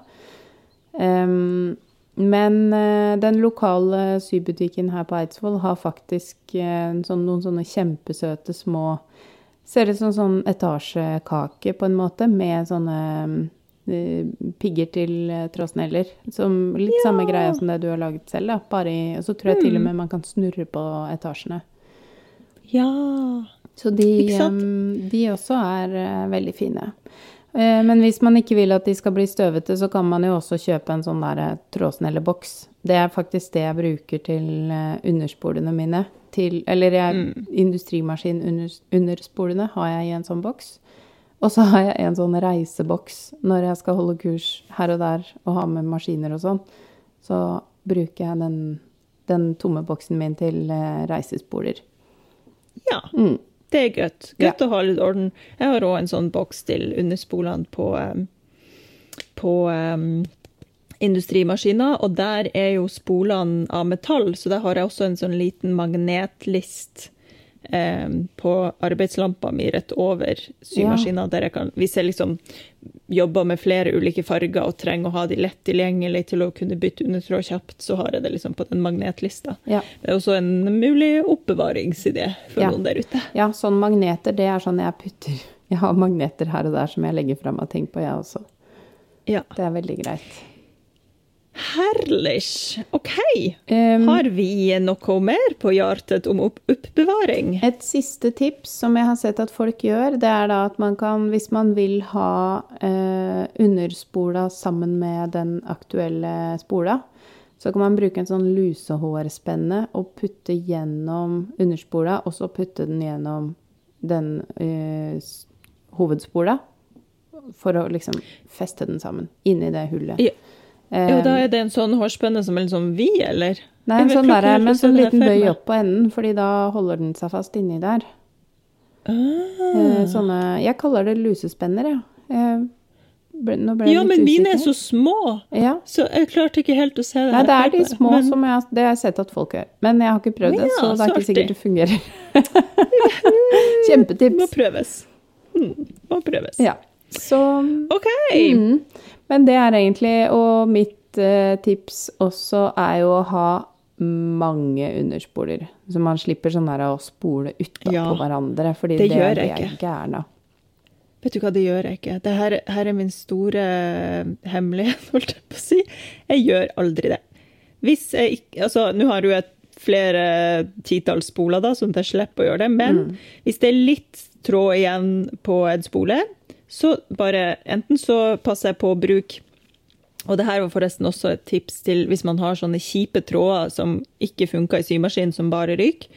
Um, men uh, den lokale sybutikken her på Eidsvoll har faktisk uh, sånn, noen sånne kjempesøte små Ser ut som sånn etasjekake, på en måte, med sånne Eh, pigger til eh, trådsneller. Som litt ja. samme greia som det du har laget selv, da. Bare i, og så tror jeg mm. til og mm. med man kan snurre på etasjene. Ja. Så de, de også er uh, veldig fine. Men hvis man ikke vil at de skal bli støvete, så kan man jo også kjøpe en sånn der trådsnelleboks. Det er faktisk det jeg bruker til underspolene mine. Til, eller jeg, mm. industrimaskin under, underspolene har jeg i en sånn boks. Og så har jeg en sånn reiseboks når jeg skal holde kurs her og der og ha med maskiner og sånn. så bruker jeg den, den tomme boksen min til eh, reisespoler. Ja. Mm. Det er godt. Godt Ja. å ha litt orden. Jeg har òg en sånn boks til underspolene på, på um, industrimaskiner, og der er jo spolene av metall, så der har jeg også en sånn liten magnetlist em, på arbeidslampa mi rett over symaskina der jeg kan Hvis jeg liksom jobber med flere ulike farger og trenger å ha de lett tilgjengelig til å kunne bytte undertråd kjapt, så har jeg det liksom på den magnetlista. Ja. Det er også en mulig oppbevaringsidé for Ja. noen der ute. ja, sånn magneter, det er sånn jeg putter Jeg har magneter her og der som jeg legger fra meg ting på, jeg også. Ja. Det er veldig greit. Herlig. OK. Um, Har vi noe mer på hjertet om oppbevaring? Et siste tips som jeg har sett at folk gjør, det er da at man kan, hvis man vil ha eh, underspola sammen med den aktuelle spola, så kan man bruke en sånn lusehårspenne og putte gjennom underspola, og så putte den gjennom den eh, hovedspola, for å liksom feste den sammen inni det hullet. Ja. Eh, Jo, da er det en sånn hårspenne som er litt sånn vid, eller? Nei, en sånn der, helt med en sånn liten bøy opp på enden, fordi da holder den seg fast inni der. Ah. Eh, Sånne, jeg kaller det lusespenner. Jeg Ja. nå ble jeg Ja, litt men mine er så små, Ja. så jeg klarte ikke helt å se det. Nei, det er de små Men- som jeg, det har jeg sett at folk gjør. Men jeg har ikke prøvd det, Ja, så det er så ikke sikkert det fungerer. Kjempetips. Må prøves. Mm, må prøves. Ja. Så OK. mm, Men det er egentlig Og mitt eh, tips også er jo å ha mange underspoler. Så man slipper sånn her å spole utapå Ja, hverandre, fordi det det, gjør jeg ikke. Vet du hva, det gjør jeg ikke. Det her, her er min store eh, hemmelighet, holdt jeg på å si. Jeg gjør aldri det. Hvis jeg ikke Altså, nå har du et flere titalls spoler, da, sånn at jeg slipper å gjøre det. Men Mm. hvis det er litt tråd igjen på en spole, så bare Enten så passer jeg på å bruke og det her var forresten også et tips til hvis man har sånne kjipe tråder som ikke funker i symaskinen, som bare ryker.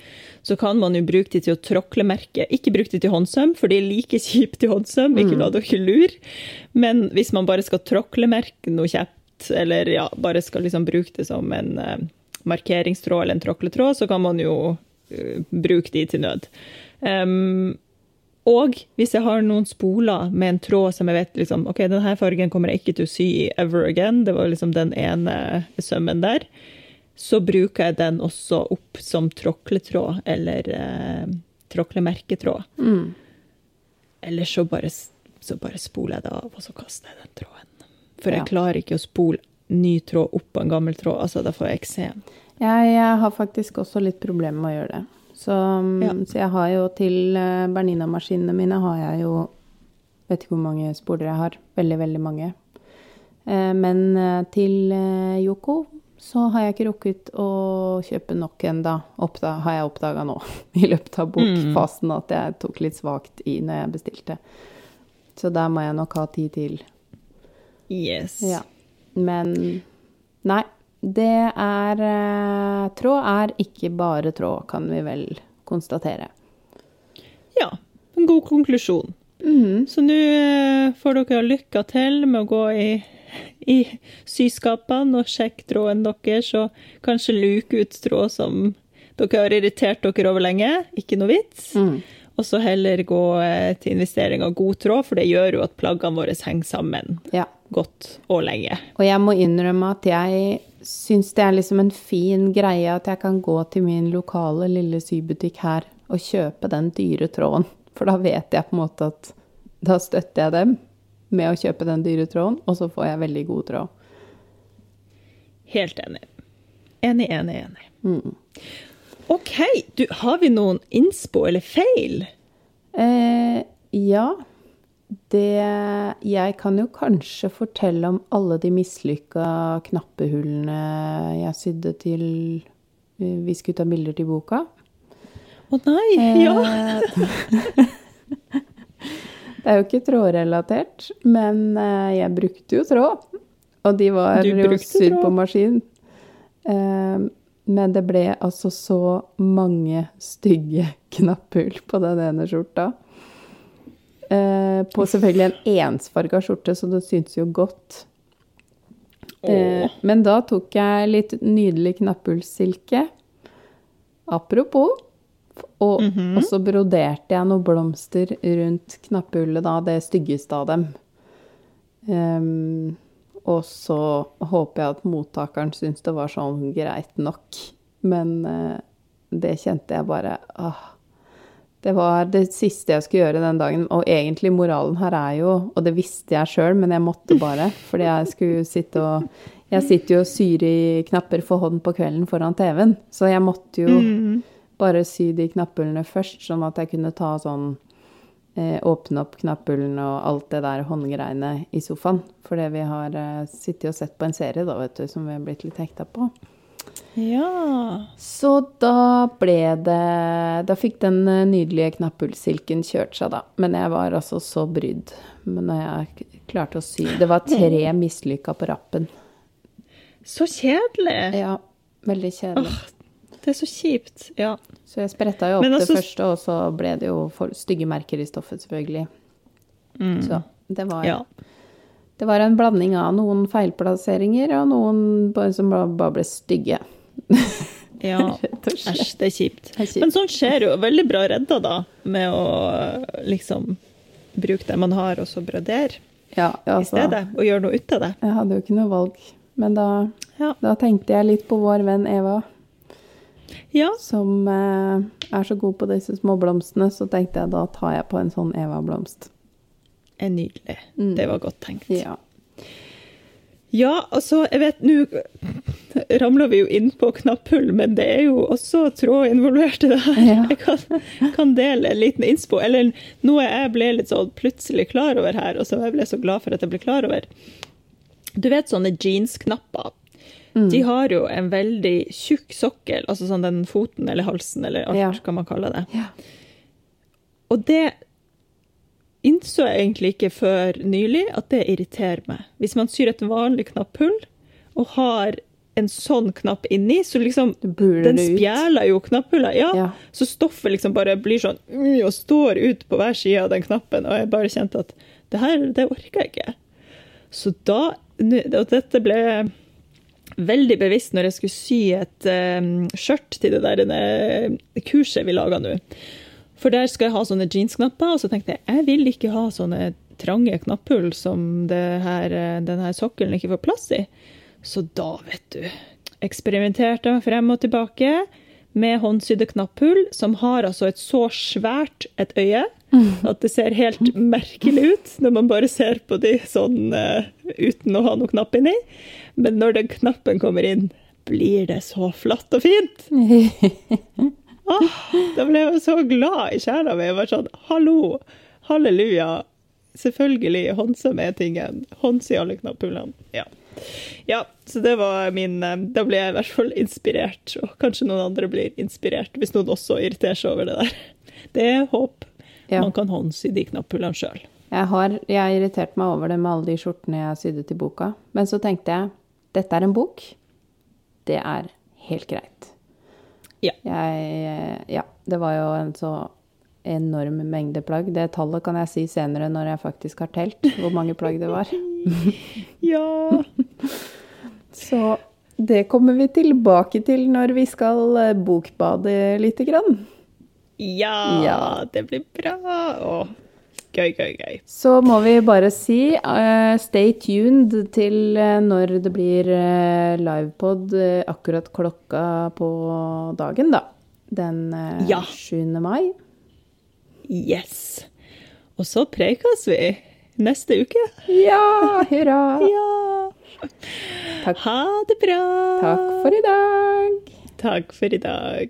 Så kan man jo bruke de til å tråklemerke. Ikke bruk de til håndsøm, for de er like kjipe til håndsøm. Ikke la dere lure. Men hvis man bare skal tråklemerke noe kjapt, eller ja, bare skal liksom bruke det som en uh, markeringstråd eller en tråkletråd, så kan man jo uh, bruke de til nød. Um, og hvis jeg har noen spoler med en tråd som jeg vet liksom, ok, denne fargen kommer jeg ikke til å sy i ever again, det var liksom den ene sømmen der, så bruker jeg den også opp som tråkletråd eller eh, tråklemerketråd. Mm. Eller så bare, så bare spoler jeg det av, og så kaster jeg den tråden. For jeg Ja. klarer ikke å spole ny tråd opp på en gammel tråd, altså da får jeg eksem. Jeg, jeg har faktisk også litt problemer med å gjøre det. Så, mm, Ja. så jeg har jo til eh, Bernina-maskinene mine har jeg jo Vet ikke hvor mange spoler jeg har. Veldig, veldig mange. Eh, Men eh, til Yoko så har jeg ikke rukket å kjøpe nok ennå, har jeg oppdaga nå. I løpet av bokfasen at jeg tok litt svakt i når jeg bestilte. Så der må jeg nok ha tid til. Yes. Ja. Men nei. Det er eh, Tråd er ikke bare tråd, kan vi vel konstatere. Ja, en god konklusjon. Mhm. Så nå eh, får dere lykke til med å gå i, i syskapene og sjekke tråden deres, og kanskje luke ut tråd som dere har irritert dere over lenge. Ikke noe vits. Mm. Og så heller gå eh, til investering av god tråd, for det gjør jo at plaggene våre henger sammen Ja. godt og lenge. Og jeg må innrømme at jeg syns det er liksom en fin greie at jeg kan gå til min lokale lille sybutikk her og kjøpe den dyre tråden. For da vet jeg på en måte at da støtter jeg dem med å kjøpe den dyre tråden, og så får jeg veldig god tråd. Helt enig. Enig, enig, enig. Mm. OK, du, har vi noen innspo eller feil? Eh, ja. Det Jeg kan jo kanskje fortelle om alle de mislykka knappehullene jeg sydde til eh, Vi skulle ta bilder til boka. Å nei! Ja. Eh, det er jo ikke trådrelatert, men eh, jeg brukte jo tråd. Og de var jo sydd på maskin. Eh, men det ble altså så mange stygge knapphull på den ene skjorta. Eh, på selvfølgelig en ensfarga skjorte, så det syntes jo godt. Eh, men da tok jeg litt nydelig knapphullsilke. Apropos. Og, Mhm. og så broderte jeg noen blomster rundt knapphullet, da, det styggeste av dem. Um, og så håper jeg at mottakeren syns det var sånn greit nok. Men uh, det kjente jeg bare ah, Det var det siste jeg skulle gjøre den dagen. Og egentlig moralen her er jo Og det visste jeg sjøl, men jeg måtte bare. Fordi jeg skulle sitte og Jeg sitter jo og syr i knapper for hånd på kvelden foran TV-en. Så jeg måtte jo bare sy de knapphullene først, sånn at jeg kunne ta sånn eh, Åpne opp knapphullene og alt det der håndgreiene i sofaen. Fordi vi har eh, sittet og sett på en serie da, vet du, som vi har blitt litt hekta på. Ja. Så da ble det Da fikk den eh, nydelige knapphullsilken kjørt seg, da. Men jeg var altså så brydd. Men når jeg klarte å sy Det var tre mislykka på rappen. Så kjedelig. Ja, veldig kjedelig. Det er så kjipt. Ja. Så jeg spretta jo opp altså- det første, og så ble det jo stygge merker i stoffet, selvfølgelig. Så det var, Mm. ja. Det var en blanding av noen feilplasseringer og noen som bare ble stygge. Ja. Æsj, det er kjipt. Men sånn skjer jo. Veldig bra redda, da, med å liksom bruke det man har, og så brodere Ja, i altså, stedet. Og gjøre noe ut av det. Jeg hadde jo ikke noe valg. Men da, Ja. da tenkte jeg litt på vår venn Eva, ja. som eh, er så god på disse små blomstene, så tenkte jeg da tar jeg på en sånn Eva-blomst. Er nydelig. Mm. Det var godt tenkt. Ja. Ja, altså, jeg vet Nå ramler vi jo inn på knapphull, men det er jo også tråd involvert i det her. Ja. Jeg kan, kan dele en liten innspo, eller noe jeg ble litt sånn plutselig klar over her, og som jeg ble så glad for at jeg ble klar over. Du vet sånne jeansknapper. De har jo en veldig tjukk sokkel, altså sånn den foten eller halsen eller alt, Ja. kan man kalle det. Ja. Og det innså jeg egentlig ikke før nylig at det irriterer meg. Hvis man syr et vanlig knapphull og har en sånn knapp inni, så liksom Den spjæler jo knapphullet. Ja, Ja. Så stoffet liksom bare blir sånn mm, og står ut på hver side av den knappen. Og jeg bare kjente at det her, det orker jeg ikke. Så da Og dette ble veldig bevisst når jeg skulle sy et um, skjørt til det der kurset vi laga nå. For der skal jeg ha sånne jeansknapper, og så tenkte jeg jeg vil ikke ha sånne trange knapphull som det her, denne sokkelen ikke får plass i. Så da, vet du, eksperimenterte jeg frem og tilbake med håndsydde knapphull, som har altså et så svært et øye at det ser helt merkelig ut når man bare ser på de sånn uh, uten å ha noe knapp inni. Men når den knappen kommer inn, blir det så flatt og fint. Da ble jeg så glad i sjela mi. Jeg var sånn Hallo! Halleluja! Selvfølgelig, håndsøm er tingen. Håndsy alle knapphullene. Ja. ja, så det var min eh, Da ble jeg i hvert fall inspirert. Og kanskje noen andre blir inspirert, hvis noen også irriterer seg over det der. Det er håp. Ja. Man kan håndsy de knapphullene sjøl. Jeg har jeg irritert meg over det med alle de skjortene jeg sydde til boka. Men så tenkte jeg dette er en bok. Det er helt greit. Ja. Jeg, ja, det var jo en så enorm mengde plagg. Det tallet kan jeg si senere når jeg faktisk har telt hvor mange plagg det var. Ja. Så det kommer vi tilbake til når vi skal eh, bokbade lite grann. ja. Ja. Det blir bra. Åh, gøy, gøy, gøy. Så må vi bare si uh, stay tuned til eh, når det blir uh, livepod akkurat klokka på dagen, da. Den uh, Ja. 7. mai. Yes. Og så preikes vi neste uke. Ja, hurra! Ja. Takk, Ha det bra. takk for i dag. Takk for i dag.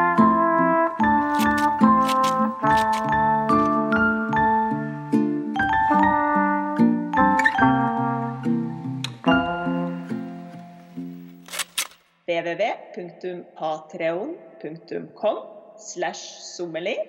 www.patreon.com slash sommelier